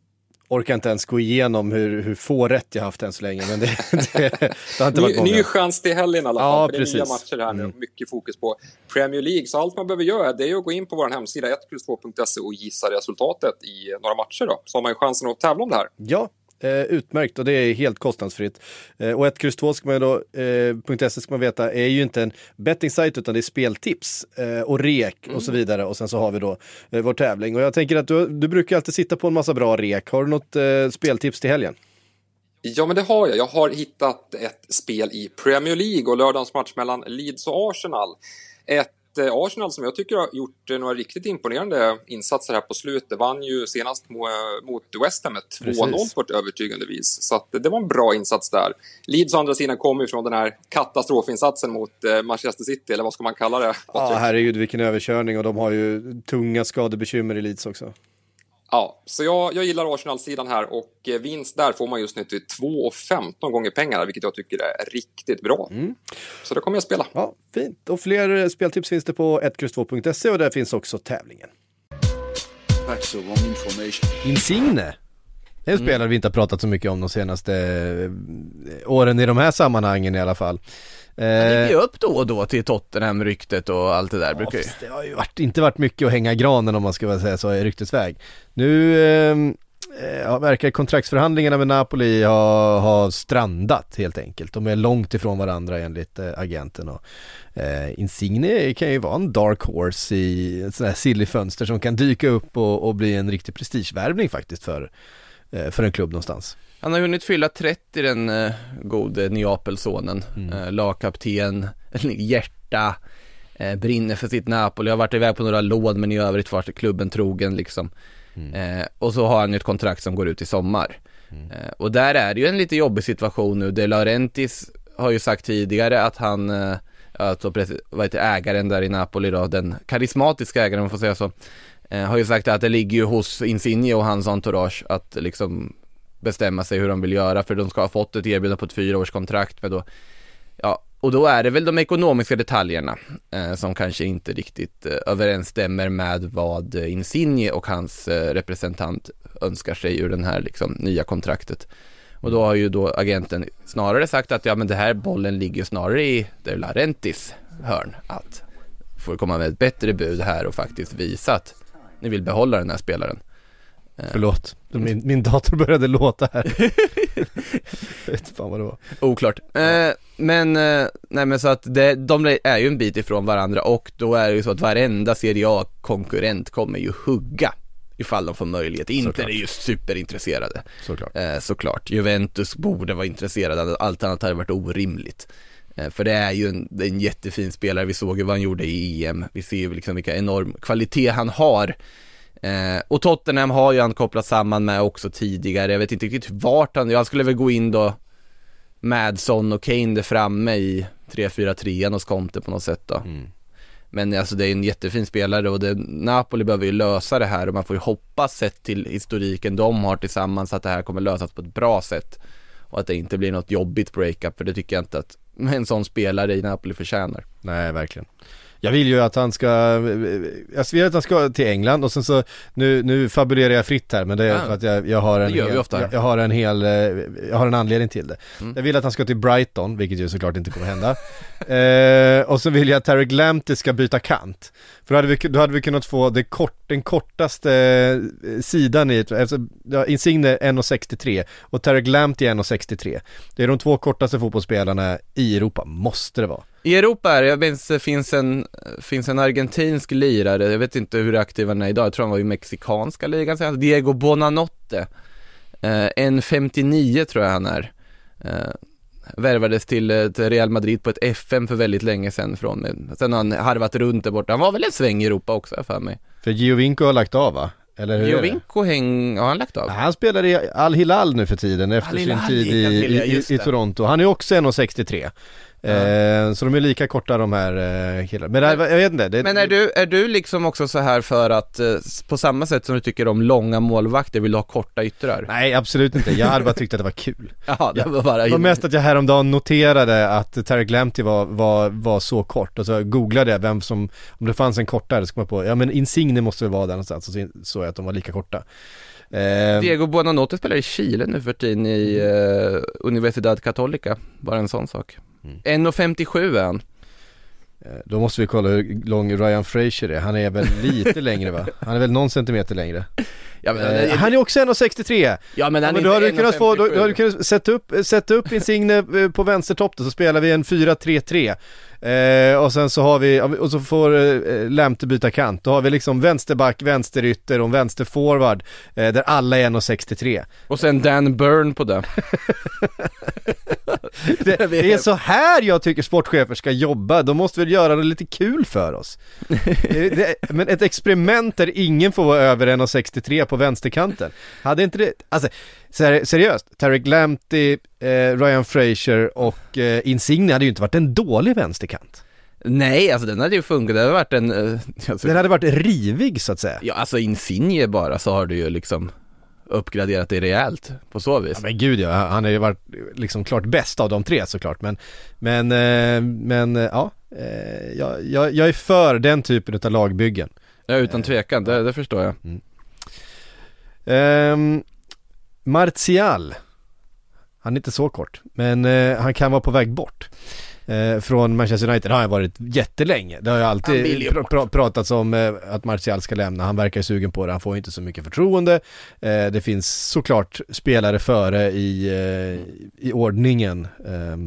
orkar inte ens gå igenom hur, hur få rätt jag haft än så länge. Men det, det, det har inte varit ny, många. ny chans till helgen i alla fall. Ja, för det är nya matcher här nu Mm. mycket fokus på Premier League. Så allt man behöver göra det är att gå in på vår hemsida 1plus2.se och gissa resultatet i några matcher då. Så har man ju chansen att tävla om det här. Ja, eh, utmärkt och det är helt kostnadsfritt. Eh, och 1, 2 ska man då, eh, .se ska man veta, är ju inte en betting-sajt utan det är speltips eh, och rek och så vidare. Och sen så har vi då eh, vår tävling. Och jag tänker att du, du brukar alltid sitta på en massa bra rek. Har du något eh, speltips till helgen? Ja, men det har jag. Jag har hittat ett spel i Premier League och lördagens match mellan Leeds och Arsenal. Ett Arsenal som jag tycker har gjort eh, några riktigt imponerande insatser här på slutet. Vann ju senast mo- mot West Ham med 2-0 Precis. på ett övertygande vis. Så det var en bra insats där. Leeds å andra sidan kommer ju från den här katastrofinsatsen mot eh, Manchester City, eller vad ska man kalla det? Ja, Patrik? herregud vilken överkörning och de har ju tunga skadebekymmer i Leeds också. Ja, så jag, jag gillar Arsenal-sidan här och eh, vinst där får man just nu till 2,15 gånger pengarna, vilket jag tycker är riktigt bra. Så det kommer jag spela. Ja, fint. Och fler eh, speltips finns det på 1X2.se och där finns också tävlingen. That's the wrong information. Insigne. Det är en spelare vi inte har pratat så mycket om de senaste eh, åren i de här sammanhangen i alla fall. Han Eh, ju upp då och då till Tottenham-ryktet och allt det där brukar ju. det har ju varit, inte varit mycket att hänga granen om man ska säga så i ryktesväg. Nu eh, eh, ja, verkar kontraktsförhandlingarna med Napoli ha, ha strandat helt enkelt. De är långt ifrån varandra enligt eh, agenten. Och, eh, Insigne kan ju vara en dark horse i ett sånt här silly fönster som kan dyka upp och, och bli en riktig prestigevärvning faktiskt för, eh, för en klubb någonstans. Han har hunnit fylla 30 den eh, gode Neapelsonen, Mm. eh, lagkapten, hjärta, eh, brinner för sitt Napoli, har varit iväg på några lån men i övrigt varit klubben trogen liksom. Eh, och så har han ju ett kontrakt som går ut i sommar. Eh, och där är det ju en lite jobbig situation nu. De Laurentiis har ju sagt tidigare att han, eh, alltså vad heter ägaren där i Napoli då, den karismatiska ägaren om man får säga så, eh, har ju sagt att det ligger ju hos Insigne och hans entourage att liksom bestämma sig hur de vill göra för de ska ha fått ett erbjudande på ett fyraårskontrakt med då, ja, och då är det väl de ekonomiska detaljerna eh, som kanske inte riktigt eh, överensstämmer med vad eh, Insigne och hans eh, representant önskar sig ur den här liksom nya kontraktet. Och då har ju då agenten snarare sagt att ja men det här bollen ligger snarare i De Laurentis hörn att får komma med ett bättre bud här och faktiskt visa att ni vill behålla den här spelaren. Förlåt, min, min dator började låta här. jag vet fan vad det var. Oklart. Eh, men, eh, nej men så att det, de är ju en bit ifrån varandra och då är det ju så att varenda Serie A-konkurrent kommer ju hugga ifall de får möjlighet. Inte Såklart. är ju superintresserade. Såklart. Eh, såklart. Juventus borde vara intresserade, allt annat hade varit orimligt. Eh, för det är ju en, en jättefin spelare, vi såg ju vad han gjorde i EM, vi ser ju liksom vilka enorm kvalitet han har. Eh, och Tottenham har ju han kopplat samman med också tidigare, jag vet inte riktigt vart han, jag skulle väl gå in då med Son och Kane där framme i 3-4-3 hos Conte på något sätt då. Men alltså det är en jättefin spelare och det, Napoli behöver ju lösa det här och man får ju hoppas sett till historiken de har tillsammans att det här kommer lösas på ett bra sätt. Och att det inte blir något jobbigt breakup för det tycker jag inte att en sån spelare i Napoli förtjänar. Nej, verkligen. Jag vill ju att han ska, jag vill att han ska till England och sen så, nu, nu fabulerar jag fritt här men det är Ja. för att jag, jag har en hel, jag, jag har en hel, eh, jag har en anledning till det. Mm. Jag vill att han ska till Brighton, vilket ju såklart inte kommer hända. eh, och så vill jag att Tarek Lamptey ska byta kant. För då hade vi, då hade vi kunnat få det kort, den kortaste eh, sidan i alltså, ja, Insigne 1,63 och Tarek Lamptey 1,63. Det är de två kortaste fotbollsspelarna i Europa, måste det vara. I Europa är det, jag minns det finns en, finns en argentinsk lirare, jag vet inte hur aktiv han är idag, jag tror han var i mexikanska ligan, han- Diego Bonanotte. Eh, 1,59 tror jag han är. Eh, värvades till eh, till Real Madrid på ett FM för väldigt länge sedan från, men sen har han harvat runt där borta. Han var väl en sväng i Europa också för mig. För Giovinco har lagt av va? Eller hur? Giovinco häng, har han lagt av? Han spelar i Al Hilal nu för tiden efter sin tid i, i, i det. Toronto. Han är också 1,63. Eh, så de är lika korta de här eh, killarna. Men, Men- jag vet inte. Det, Men är du, är du liksom också så här för att, eh, på samma sätt som du tycker om långa målvakter, vill du ha korta yttrar? Nej absolut inte. Jag hade bara tyckt att det var kul. Ja, det var bara Det var mest att jag häromdagen noterade att Tarek Lamptey var, var, var så kort och så googlade jag vem som, om det fanns en kortare så kom jag på, ja men Insigne måste väl vara där någonstans och så såg jag att de var lika korta. Eh, Diego Buonanotte spelar i Chile nu för tiden i uh, Universidad Católica, bara en sån sak. 1,57 är han. Eh, Då måste vi kolla hur lång Ryan Fraser är. Han är väl lite längre va? Han är väl någon centimeter längre. Ja men, Eh, han är också 1,63. ja, men han men är då inte du kunnat få, då, 1,57. då har du kunnat sätta upp, sätta upp Insigne eh, på vänstertopp då, så spelar vi en 4-3-3. Eh, och sen så har vi, och så får eh, Lamptey byta kant. Då har vi liksom vänsterback, vänsterytter och en vänsterforward eh, där alla är 1,63. Och sen Dan Burn på det. Det, det är så här jag tycker sportchefer ska jobba, de måste väl göra det lite kul för oss. det, det, men ett experiment där ingen får vara över 1,63 på vänsterkanten. Hade inte det, alltså ser, seriöst, Tarek Lamptey, eh, Ryan Fraser och eh, Insigne hade ju inte varit en dålig vänsterkant. Nej, alltså den hade ju funkat, det hade varit en, eh, alltså, Den hade varit rivig så att säga. ja alltså Insigne bara så har du ju liksom uppgraderat det rejält på så vis. Ja, men gud ja, han har ju varit liksom klart bäst av de tre såklart. Men Men, eh, men eh, ja, eh, jag, jag, jag är för den typen av lagbyggen. Ja utan tvekan, det, det förstår jag. Ehm, Martial. Han är inte så kort Men han kan vara på väg bort eh, Från Manchester United har han varit jättelänge. Det har ju alltid ju pr- pr- pratats om eh, att Martial ska lämna. Han verkar sugen på det, han får inte så mycket förtroende. Eh, Det finns såklart spelare före i, eh, i ordningen eh,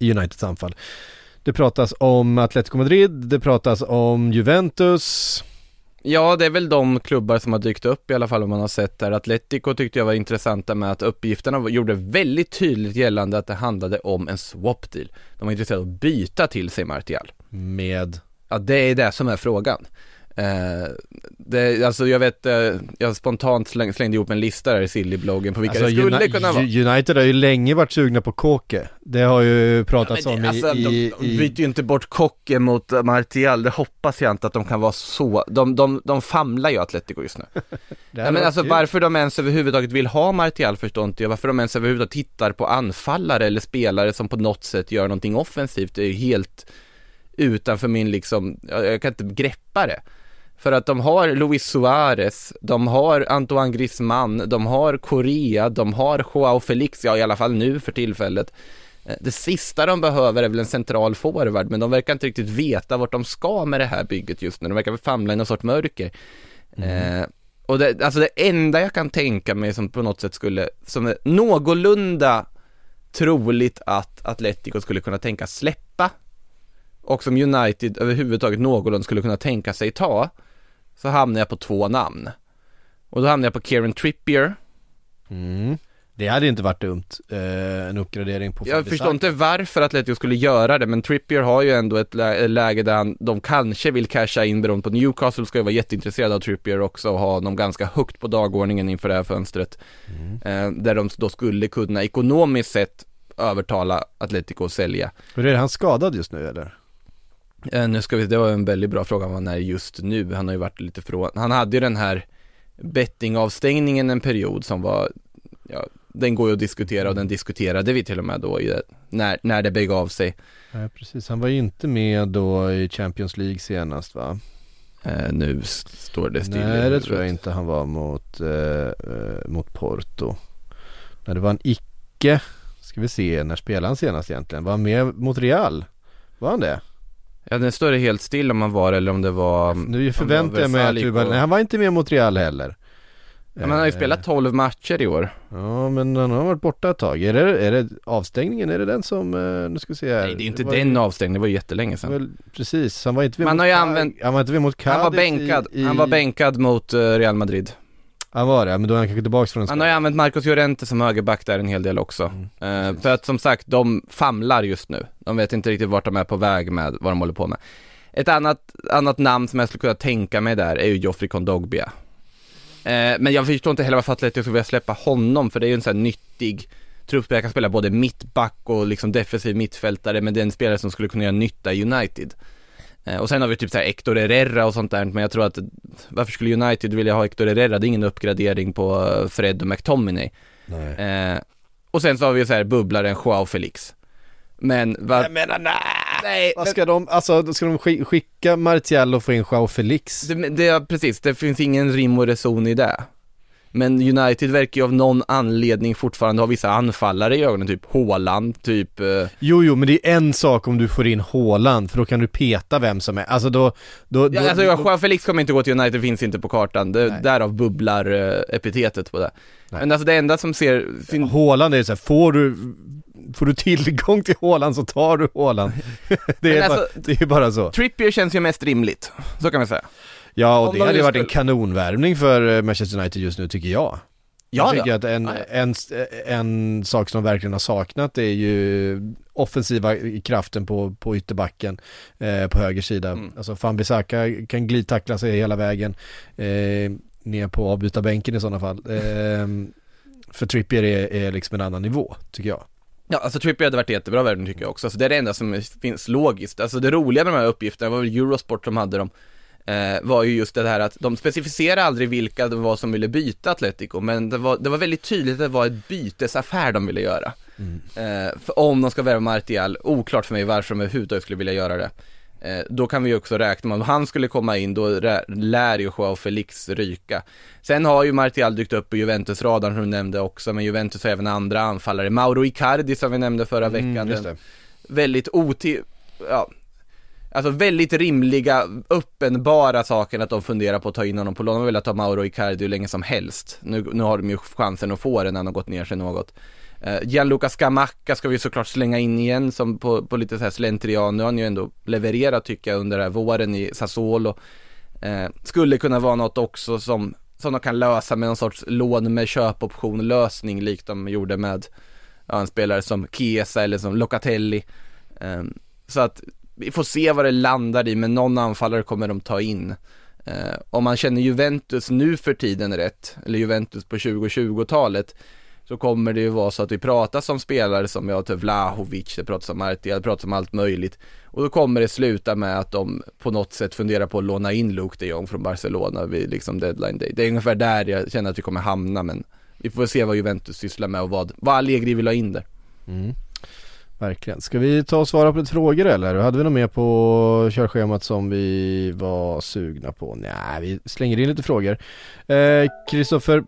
I Uniteds anfall. Det pratas om Atletico Madrid, det pratas om Juventus Ja, det är väl de klubbar som har dykt upp i alla fall om man har sett där. Atletico tyckte jag var intressanta med att uppgifterna gjorde väldigt tydligt gällande att det handlade om en swap deal. De var intresserade av att byta till sig Martial. Med, Ja, det är det som är frågan. Eh, det, alltså jag vet, eh, jag spontant släng, slängde ihop en lista där i Silly-bloggen på vilka alltså det skulle Uni- kunna vara. United har ju länge varit sugna på Kåke. Det har ju pratats Ja, men om det, i, alltså, i, de byter ju inte bort Kocke mot eh, Martial, det hoppas jag inte att de kan vara så, de, de, de famlar ju Atletico just nu. det Ja, men alltså kul. varför de ens överhuvudtaget vill ha Martial förstår inte jag, varför de ens överhuvudtaget tittar på anfallare eller spelare som på något sätt gör någonting offensivt, det är ju helt utanför min liksom, jag, jag kan inte greppa det. För att de har Luis Suarez, de har Antoine Griezmann, de har Korea, de har Joao Felix, ja i alla fall nu för tillfället. Eh, Det sista de behöver är väl en central forward, men de verkar inte riktigt veta vart de ska med det här bygget just nu. De verkar famla i någon sorts mörker. Eh, och det, alltså det enda jag kan tänka mig som på något sätt skulle, som är någorlunda troligt att Atletico skulle kunna tänka släppa och som United överhuvudtaget någorlunda skulle kunna tänka sig ta, så hamnar jag på två namn. Och då hamnar jag på Kieran Trippier. Mm. Det hade inte varit dumt, eh, en uppgradering på Jag förstår inte varför Atletico skulle göra det, men Trippier har ju ändå ett lä- läge där han, de kanske vill casha in beroende på Newcastle ska ju vara jätteintresserade av Trippier också och ha honom ganska högt på dagordningen inför det här fönstret. Eh, där de då skulle kunna ekonomiskt sett övertala Atletico att sälja. Hur är det, han skadad just nu eller? Eh, nu ska vi, det var en väldigt bra fråga vad han är just nu. Han har ju varit lite från, han hade ju den här bettingavstängningen en period som var, ja, den går ju att diskutera och den diskuterade vi till och med då i, det- när, när det begav sig. Nej precis, han var ju inte med då i Champions League senast va? Eh, nu står det still. Nej det tror jag inte han var mot, eh, eh, mot Porto. Nej det var en icke, ska vi se, när spelade han senast egentligen? Var han med mot Real? Var han det? Ja, den står det helt still om han var eller om det var Nu förväntar jag mig att du bara, nej han var inte med mot Real heller. ja, man har ju Eh, spelat 12 matcher i år. Ja men han har varit borta ett tag. Är det, är det avstängningen, är det den som, eh, nu ska vi se här. Nej, det är inte var den ju- avstängningen, det var ju jättelänge det sedan. väl, Precis, han var inte med Man mot har ju använt- Han var inte med mot Cadiz Han var bänkad, i, i, han var bänkad mot eh, Real Madrid. Han var det, men då är han kanske tillbaka från en Han har ju skada. använt Marcos Llorente som högerback där en hel del också. Mm. Eh, för att som sagt, de famlar just nu. De vet inte riktigt vart de är på väg med vad de håller på med. Ett annat, annat namn som jag skulle kunna tänka mig där är ju Joffrey Kondogbia. Eh, men jag förstår inte heller varför Atletico skulle vilja släppa honom, för det är ju en sån här nyttig truppspelare, kan spela både mittback och liksom defensiv mittfältare, men det är en spelare som skulle kunna göra nytta i United. Eh, och sen har vi typ såhär Hector Herrera och sånt där, men jag tror att varför skulle United vilja ha Hector Herrera? Det är ingen uppgradering på eh, Fred och McTominay. Nej. Eh, och sen så har vi ju så här bubblaren Joao Felix. Men var... Jag menar nej! Nej, Vad ska de, alltså ska de sk- skicka Martial och få in Joao Felix? det, det, precis, det finns ingen rim och reson i det. Men United verkar ju av någon anledning fortfarande ha vissa anfallare i ögonen, typ Haaland, typ... Eh, Jo, jo, men det är en sak om du får in Haaland, för då kan du peta vem som är, alltså då, då, ja, då, alltså då Joao Felix kommer inte gå till United, finns inte på kartan. Det, Nej. därav bubblar eh, epitetet på det. Nej. Men alltså det enda som ser... Fin- Haaland är så här, får du, får du tillgång till Haaland så tar du Haaland. det, är bara, alltså- det är bara så. Trippier känns ju mest rimligt, så kan man säga. Ja, och Om det de hade ju varit en skulle- kanonvärvning för eh, Manchester United just nu tycker jag. jag tycker att en, Ja, ja. En, en sak som de verkligen har saknat är ju offensiva kraften på, på ytterbacken eh, på höger sida. Mm. Alltså Fan-Bissaka kan glidtackla sig hela vägen eh, ner på avbytarbänken i sådana fall. Eh, för Trippier är, är liksom en annan nivå, tycker jag. Ja, alltså Trippier hade varit jättebra värvning tycker jag också. Alltså det är det enda som finns logiskt. Alltså det roliga med de här uppgifterna var väl Eurosport som hade dem. Eh, var ju just det här att de specificerade aldrig vilka det var som ville byta Atletico, men det var, det var väldigt tydligt att det var ett bytesaffär de ville göra. Eh, för om de ska värva Martial, oklart för mig varför de överhuvudtaget skulle vilja göra det. Eh, då kan vi ju också räkna med om han skulle komma in, då rä- lär ju Joao Felix ryka. Sen har ju Martial dykt upp på Juventus-radarn som du nämnde också, men Juventus har även andra anfallare. Mauro Icardi som vi nämnde förra veckan. Mm, det. väldigt oti... Ja. Alltså väldigt rimliga, uppenbara saker att de funderar på att ta in honom på lån. De har velat ta Mauro Icardi hur länge som helst. Nu, nu har de ju chansen att få det när han har gått ner sig något. Uh, Gianluca Scamacca ska vi såklart slänga in igen som på, på lite så här slentrian. Nu har han ju ändå levererat tycker jag under den här våren i Sassuolo. Uh, skulle kunna vara något också som, som de kan lösa med någon sorts lån med köpoption lösning likt de gjorde med ja, en spelare som Chiesa eller som Locatelli. Eh, så att vi får se vad det landar i, men någon anfallare kommer de ta in. Eh, om man känner Juventus nu för tiden rätt, eller Juventus på 2020-talet, så kommer det ju vara så att vi pratar som spelare som jag typ Vlahovic, det pratas om Martial, det pratas om allt möjligt. Och då kommer det sluta med att de på något sätt funderar på att låna in Luke de Jong från Barcelona vid liksom deadline day. Det är ungefär där jag känner att vi kommer hamna, men vi får se vad Juventus sysslar med och vad, vad Allegri vill ha in där. Mm. Verkligen. Ska vi ta och svara på lite frågor eller? Hade vi något mer på körschemat som vi var sugna på? Nej, vi slänger in lite frågor. Kristoffer, eh,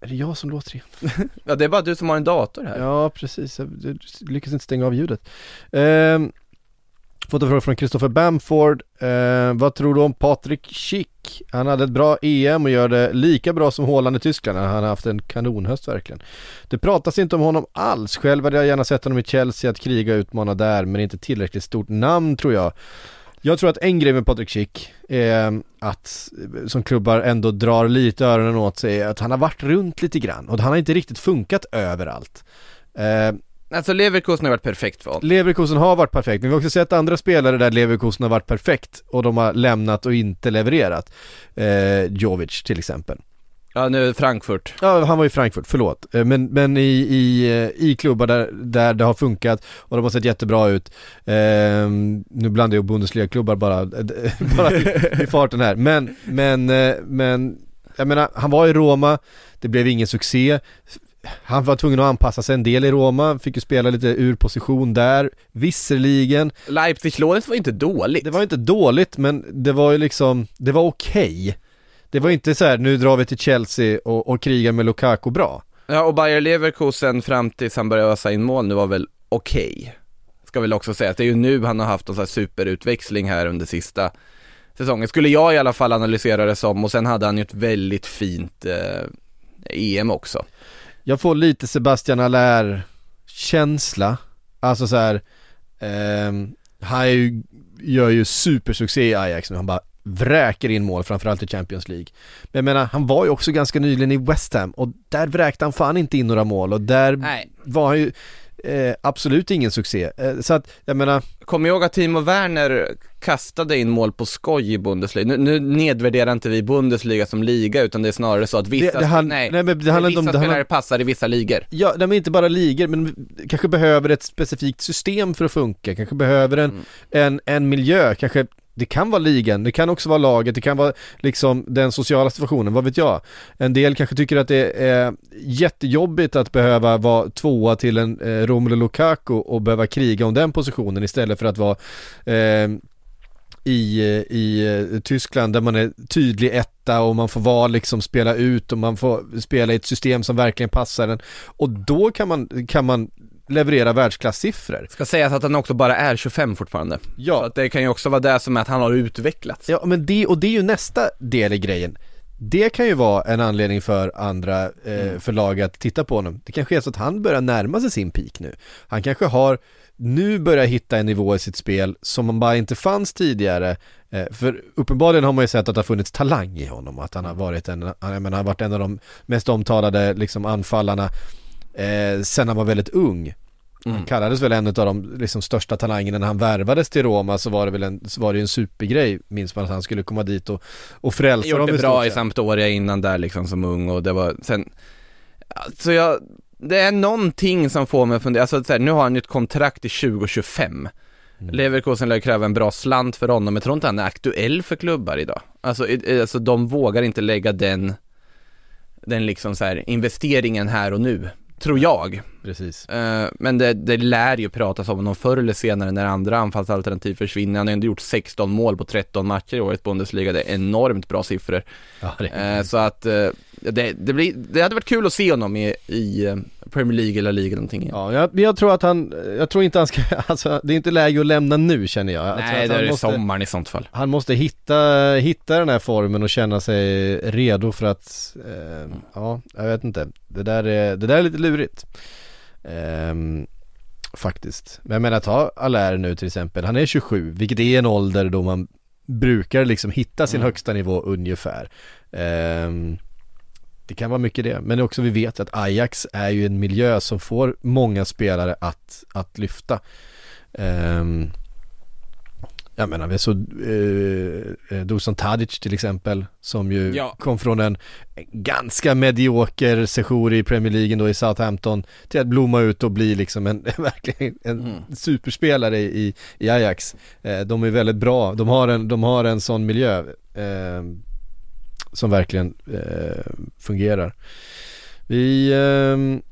är det jag som låter igen? ja, det är bara du som har en dator här. Ja, precis. Jag lyckas inte stänga av ljudet. Eh, Fått en fråga från Kristoffer Bamford. Eh, vad tror du om Patrik Schick? Han hade ett bra EM och gör det lika bra som Haaland i Tyskland. Han har haft en kanonhöst verkligen. Det pratas inte om honom alls. Själv hade jag gärna sett honom i Chelsea att kriga och utmana där, men inte tillräckligt stort namn tror jag. Jag tror att en grej med Patrik Schick är att, som klubbar ändå drar lite öronen åt sig, att han har varit runt lite grann och han har inte riktigt funkat överallt. Eh, Alltså Leverkusen har varit perfekt för honom. Leverkusen har varit perfekt, men vi har också sett andra spelare där Leverkusen har varit perfekt och de har lämnat och inte levererat. Eh, Jovic till exempel. Ja nu Frankfurt. Ja han var i Frankfurt, förlåt. Eh, men, men i, i, eh, i klubbar där, där det har funkat och de har sett jättebra ut. Eh, nu blandar jag Bundesliga-klubbar bara, bara i, i farten här. Men, men, eh, men jag menar, han var i Roma, det blev ingen succé han var tvungen att anpassa sig en del i Roma, fick ju spela lite ur position där, visserligen. Leipzig-lånet var inte dåligt. Det var inte dåligt, men det var ju liksom, det var okej. Okay. Det var inte så här, nu drar vi till Chelsea och, och krigar med Lukaku bra. Ja, och Bayer Leverkusen fram tills han började ösa in mål nu var väl okej. Okay. Ska väl också säga att det är ju nu han har haft en sån här superutväxling här under sista säsongen, skulle jag i alla fall analysera det som, och sen hade han ju ett väldigt fint eh, EM också jag får lite Sebastian Allaire känsla, alltså så här, eh, han ju, gör ju supersuccé i Ajax nu, han bara vräker in mål, framförallt i Champions League. Men jag menar, han var ju också ganska nyligen i West Ham och där vräkte han fan inte in några mål och där Nej. var han ju eh, absolut ingen succé. Eh, så att, jag menar Kom ihåg att Timo Werner kastade in mål på skoj i Bundesliga. Nu, nu nedvärderar inte vi Bundesliga som liga utan det är snarare så att vissa, det, det han, nej, nej, men det handlar vissa om, spelare handlar, passar i vissa ligor. Ja, de är inte bara ligor men kanske behöver ett specifikt system för att funka, kanske behöver en, mm. en, en miljö, kanske det kan vara ligan, det kan också vara laget, det kan vara liksom den sociala situationen, vad vet jag. En del kanske tycker att det är jättejobbigt att behöva vara tvåa till en eh, Romelu Lukaku och behöva kriga om den positionen istället för att vara eh, i, i eh, Tyskland där man är tydlig etta och man får vara liksom spela ut och man får spela i ett system som verkligen passar en. Och då kan man, kan man leverera världsklasssiffror. Ska sägas att han också bara är 25 fortfarande. Ja. Så att det kan ju också vara det som är att han har utvecklats. Ja, men det, och det är ju nästa del i grejen. Det kan ju vara en anledning för andra eh, mm. förlag att titta på honom. Det kanske är så att han börjar närma sig sin peak nu. Han kanske har nu börjar hitta en nivå i sitt spel som man bara inte fanns tidigare. Eh, för uppenbarligen har man ju sett att det har funnits talang i honom, att han har varit en, jag menar, han har varit en av de mest omtalade liksom anfallarna eh, sen han var väldigt ung. Mm. Han kallades väl en av de liksom, största talangerna när han värvades till Roma så var det väl en, var det en supergrej minns man att han skulle komma dit och, och frälsa dem. Gjort det bra i Sampdoria innan där liksom som ung och det var sen, alltså jag, det är någonting som får mig att fundera, alltså så här, nu har han ju ett kontrakt till 2025 mm. Leverkusen lär kräva en bra slant för honom, men jag tror inte han är aktuell för klubbar idag. Alltså, alltså de vågar inte lägga den, den liksom så här investeringen här och nu tror jag. Precis. Uh, men det, det lär ju pratas om honom förr eller senare när andra anfallsalternativ försvinner. Han har ändå gjort 16 mål på 13 matcher i årets Bundesliga. Det är enormt bra siffror. Ja, uh, så att uh, det, det, blir, det hade varit kul att se honom i, i Premier League eller Liga någonting. Ja, jag, jag, tror att han, jag tror inte han ska, alltså det är inte läge att lämna nu känner jag. jag Nej, det är måste, sommaren i sånt fall. Han måste hitta, hitta den här formen och känna sig redo för att, ja, jag vet inte. Det där är, det där är lite lurigt. Ehm, faktiskt. Men jag menar ta Allaire nu till exempel, han är 27, vilket är en ålder då man brukar liksom hitta sin Mm. högsta nivå ungefär. Ehm, det kan vara mycket det, men också vi vet att Ajax är ju en miljö som får många spelare att, att lyfta. Ehm, jag menar, vi såg eh, eh, Dusan Tadic till exempel som ju Ja. kom från en ganska medioker sejour i Premier League då i Southampton till att blomma ut och bli liksom en, verkligen en Mm. superspelare i, i Ajax. Eh, de är väldigt bra, de har en, de har en sån miljö eh, som verkligen eh, fungerar. Vi ehm,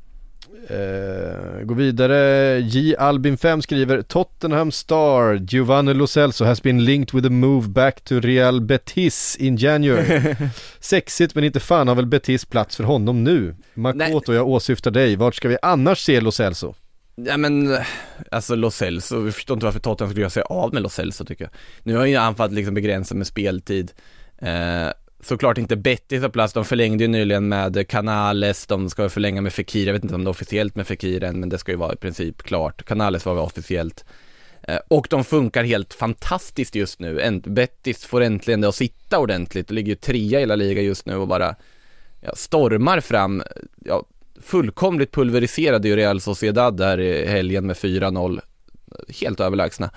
eh, går vidare. J. Albin 5 skriver Tottenham Star Giovanni Lo Celso has been linked with a move back to Real Betis in January. Sexigt men inte fan har väl Betis plats för honom nu. Makoto, jag åsyftar dig. Vart ska vi annars se Lo Celso? Ja men, alltså Lo Celso, vi förstår inte varför Tottenham skulle göra sig av med Lo Celso tycker jag. Nu har ju han fått liksom begränsat med speltid. Eh, såklart inte Betis har plats, de förlängde ju nyligen med Canales, de ska förlänga med Fekir, jag vet inte om det är officiellt med Fekir än, men det ska ju vara i princip klart. Canales var väl officiellt. Eh, och de funkar helt fantastiskt just nu. Betis får äntligen det att sitta ordentligt, De ligger ju trea i hela liga just nu och bara ja, stormar fram, ja, fullkomligt pulveriserade ju Real Sociedad där i helgen med 4-0. Helt överlägsna.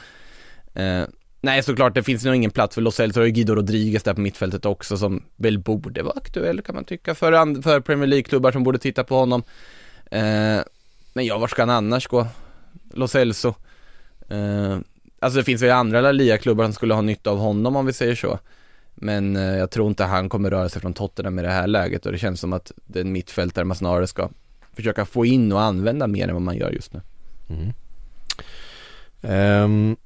Eh, Nej, såklart det finns nog ingen plats för Los Celso och Guido Rodriguez där på mittfältet också som väl borde vara aktuell kan man tycka för, för Premier League-klubbar som borde titta på honom. Eh, men ja, var ska han annars gå? Los Elso? Eh, alltså det finns ju andra La Liga-klubbar som skulle ha nytta av honom om vi säger så. Men eh, jag tror inte han kommer röra sig från Tottenham i det här läget och det känns som att det är en mittfältare man snarare ska försöka få in och använda mer än vad man gör just nu. Mm. Ehm,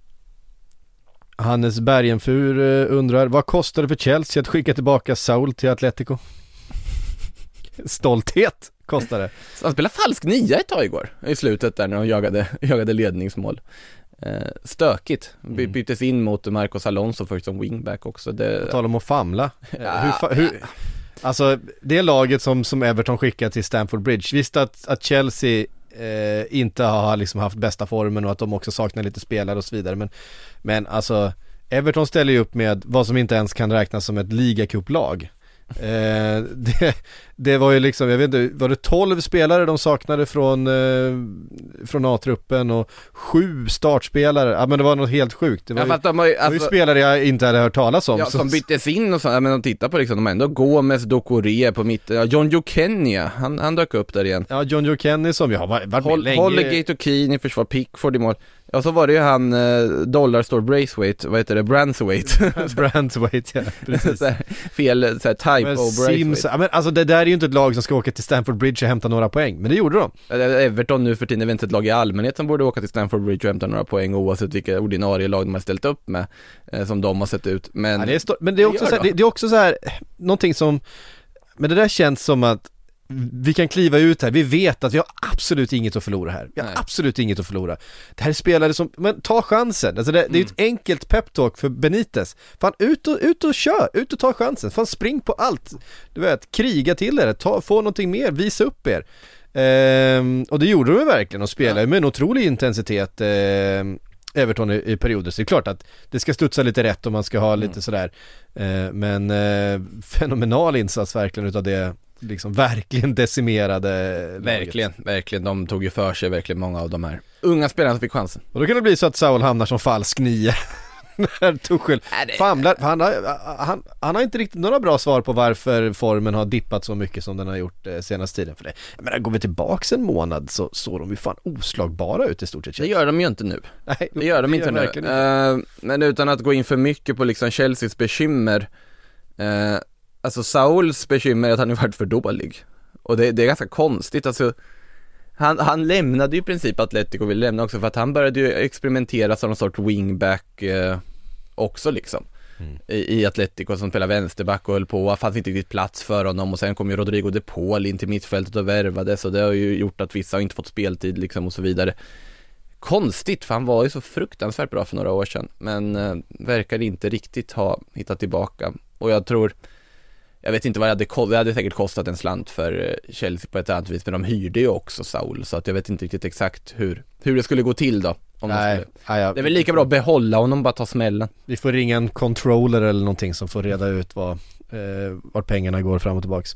Hannes Bergenfur eh, undrar, vad kostar det för Chelsea att skicka tillbaka Saul till Atletico? Stolthet kostar det. Han spelade falsk nia ett tag igår, i slutet där när de jagade, jagade ledningsmål. Eh, stökigt, By, Mm. byttes in mot Marcos Alonso först som wingback också. På Det, tal om att famla. Ja, hur, fa- hur, alltså det laget som, som Everton skickade till Stamford Bridge, visst att, att Chelsea eh, inte har liksom haft bästa formen och att de också saknar lite spelare och så vidare men, men alltså Everton ställer ju upp med vad som inte ens kan räknas som ett ligacuplag. Eh, det, det var ju liksom, jag vet inte, var det 12 spelare de saknade från, eh, från A-truppen och sju startspelare, ja men det var något helt sjukt. Det var, ja, ju, de har ju, det var ju alltså, spelare jag inte hade hört talas om. ja, som byttes in och så, ja, men de tittar på liksom, de har ändå Gomes, Dokore på mitten, ja, John Joe Kenya, han, han dök upp där igen. Ja, John Joe Kenny som ju har varit med Hol- länge. Hollegate och Keane i försvar, Pickford i mål. Ja, så var det ju han, eh, Dollar Store Braithwaite, vad heter det, Branthwaite. Brandwaite, ja, precis. Så här, Fel, så här, type Men of Sims, Braithwaite. ja, men alltså det där är ju inte ett lag som ska åka till Stamford Bridge och hämta några poäng, men det gjorde de. Everton nu för tiden är väl inte ett lag i allmänhet som borde åka till Stamford Bridge och hämta några poäng oavsett vilka ordinarie lag de har ställt upp med, eh, som de har sett ut. Men, Ja, det är men det är, också så här, de. det, det är också så här, någonting som, men det där känns som att vi kan kliva ut här, vi vet att vi har absolut inget att förlora här. Vi har Nej. absolut inget att förlora. Det här är spelare som, men ta chansen. Alltså det, det är ju ett Mm. enkelt peptalk för Benitez. Fan ut och, ut och kör, ut och ta chansen. Fan spring på allt. Du vet, kriga till er, ta, få någonting mer, visa upp er. Ehm, och det gjorde de verkligen och spelade ju med en otrolig intensitet ehm, Everton i, i perioder, så det är klart att det ska studsa lite rätt och man ska ha lite Mm. sådär eh, Men eh, fenomenal insats verkligen utav det liksom verkligen decimerade laget. verkligen, verkligen, de tog ju för sig verkligen många av de här unga spelarna som fick chansen. Och då kan det bli så att Saul hamnar som falsk nia När Tuchel Nej, det- famlar, han har, han, han har inte riktigt några bra svar på varför formen har dippat så mycket som den har gjort eh, senaste tiden för det. Jag menar, går vi tillbaks en månad så såg de ju fan oslagbara ut i stort sett Det gör de ju inte nu. Nej, Det gör de inte nu. verkligen Eh, men utan att gå in för mycket på liksom Chelseas bekymmer. Uh, alltså Sauls bekymmer är att han har varit för dålig. Och det, det är ganska konstigt, alltså han, han lämnade ju i princip Atletico, vill lämna också för att han började ju experimentera som någon sorts wingback eh, också liksom. I, I Atletico som spelar vänsterback och höll på, fanns inte riktigt plats för honom och sen kom ju Rodrigo de Paul in till mittfältet och värvades och det har ju gjort att vissa har inte fått speltid liksom och så vidare. Konstigt, för han var ju så fruktansvärt bra för några år sedan, men eh, verkar inte riktigt ha hittat tillbaka. Och jag tror, jag vet inte vad det hade kostat, det hade säkert kostat en slant för eh, Chelsea på ett annat vis, men de hyrde ju också Saul, så att jag vet inte riktigt exakt hur, hur det skulle gå till då. Om de Nej, skulle. nej, ja. Det är väl lika bra att behålla honom bara ta smällen. Vi får ringa en controller eller någonting som får reda ut vad, eh, vart pengarna går fram och tillbaks.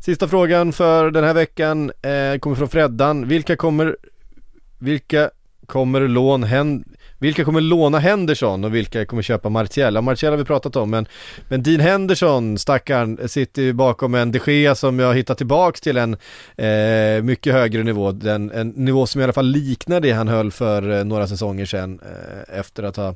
Sista frågan för den här veckan eh, kommer från Freddan. Vilka kommer, vilka kommer lån hen, vilka kommer låna Henderson och vilka kommer köpa Martial? Ja, Martial har vi pratat om men, men Dean Henderson, stackaren, sitter ju bakom en de Gea som jag hittat tillbaks till en eh, mycket högre nivå. Den, en nivå som i alla fall liknar det han höll för eh, några säsonger sedan eh, efter att ha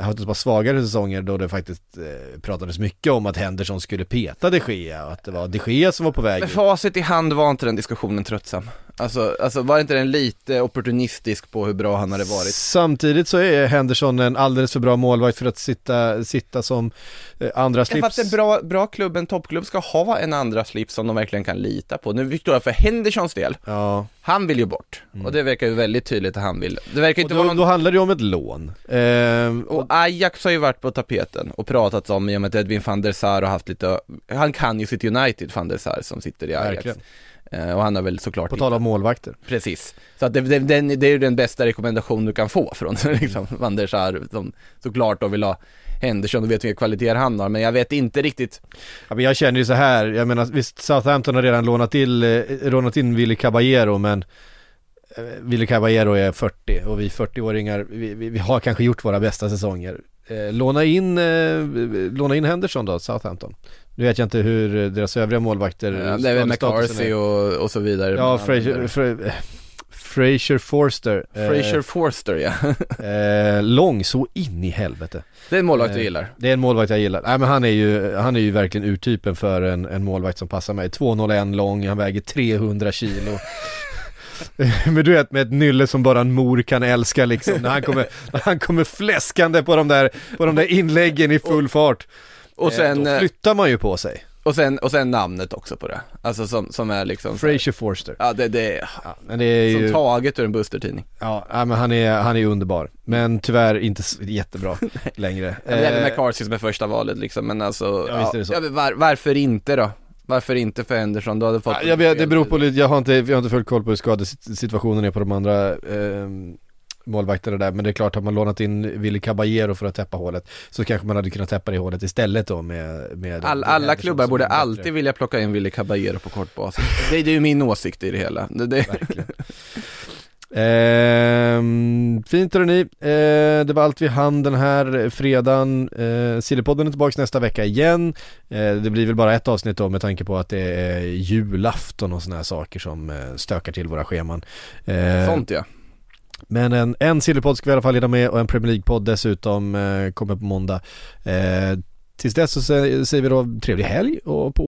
haft ett par svagare säsonger då det faktiskt eh, pratades mycket om att Henderson skulle peta de Gea och att det var de Gea som var på väg Med facit i hand var inte den diskussionen tröttsam. Alltså, alltså var inte den lite opportunistisk på hur bra han hade varit? Samtidigt så är Henderson en alldeles för bra målvakt för att sitta, sitta som eh, andra Ja, för att slips. en bra, bra klubb, en toppklubb ska ha en andra slips som de verkligen kan lita på. Nu förstår jag för Hendersons del, Ja, han vill ju bort. Och det verkar ju väldigt tydligt att han vill. Det verkar och inte då, vara någon... då handlar det ju om ett lån. Ehm, Och Ajax har ju varit på tapeten och pratat om i och med att Edwin van der Sar har haft lite, han kan ju sitt United van der Sar som sitter i Ajax. Verkligen. Eh, och han har väl såklart på tal om målvakter. Precis. Så att det, det, den, det är ju den bästa rekommendation du kan få från liksom, van der Sar som såklart då vill ha Henderson och vet vilka kvaliteter han har, men jag vet inte riktigt Ja, men jag känner ju så här, jag menar visst Southampton har redan lånat, till, eh, lånat in Willy Caballero men eh, Willy Caballero är 40 och vi 40-åringar, vi, vi, vi har kanske gjort våra bästa säsonger. Eh, låna, in, eh, låna in Henderson då, Southampton. Nu vet jag inte hur eh, deras övriga målvakter eh, Det är väl McCarthy och, och så vidare Ja, Fraser, Fra, eh, Fraser Forster. eh, Fraser Forster ja, eh, lång så in i helvete. det är en målvakt du Eh, gillar Det är en målvakt jag gillar. Nej men han är ju, han är ju verkligen urtypen för en, en målvakt som passar mig. 2,01 lång, han väger 300 kilo. men du vet med ett nylle som bara en mor kan älska liksom. När han kommer, när han kommer fläskande på de där, på de där inläggen i full fart. Och sen, eh, eh, då flyttar man ju på sig. och sen, och sen namnet också på det, alltså som, som är liksom Fraser Forster. Ja det, det Ja, men det är som ju, taget ur en Buster-tidning ja ja, men han är, han är underbar. Men tyvärr inte jättebra längre. Ja, Det är väl Eh, McCarthy som är första valet liksom, men alltså, Ja, ja, var, varför inte då? Varför inte för Henderson? Du hade fått Ja, jag vet, det beror på lite, jag har inte, jag har inte fullt koll på hur skadesituationen är på de andra eh, målvakterna där Men det är klart, har man lånat in Willy Caballero för att täppa hålet Så kanske man hade kunnat täppa det hålet istället då med, med All, alla Henderson klubbar borde är bättre. alltid vilja plocka in Willy Caballero på kort basis. Det, det är ju min åsikt i det hela. Det, det, Ehm, Fint hörrni, eh, det var allt vi hann den här fredagen eh, Sillypodden är tillbaka nästa vecka igen eh, Det blir väl bara ett avsnitt då med tanke på att det är julafton och sådana här saker som eh, stökar till våra scheman eh, sånt ja. Men en, en Sillypodd ska vi i alla fall hinna med och en Premier League-podd dessutom eh, kommer på måndag. Eh, tills dess så sä- säger vi då trevlig helg och på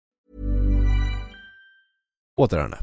återhörande.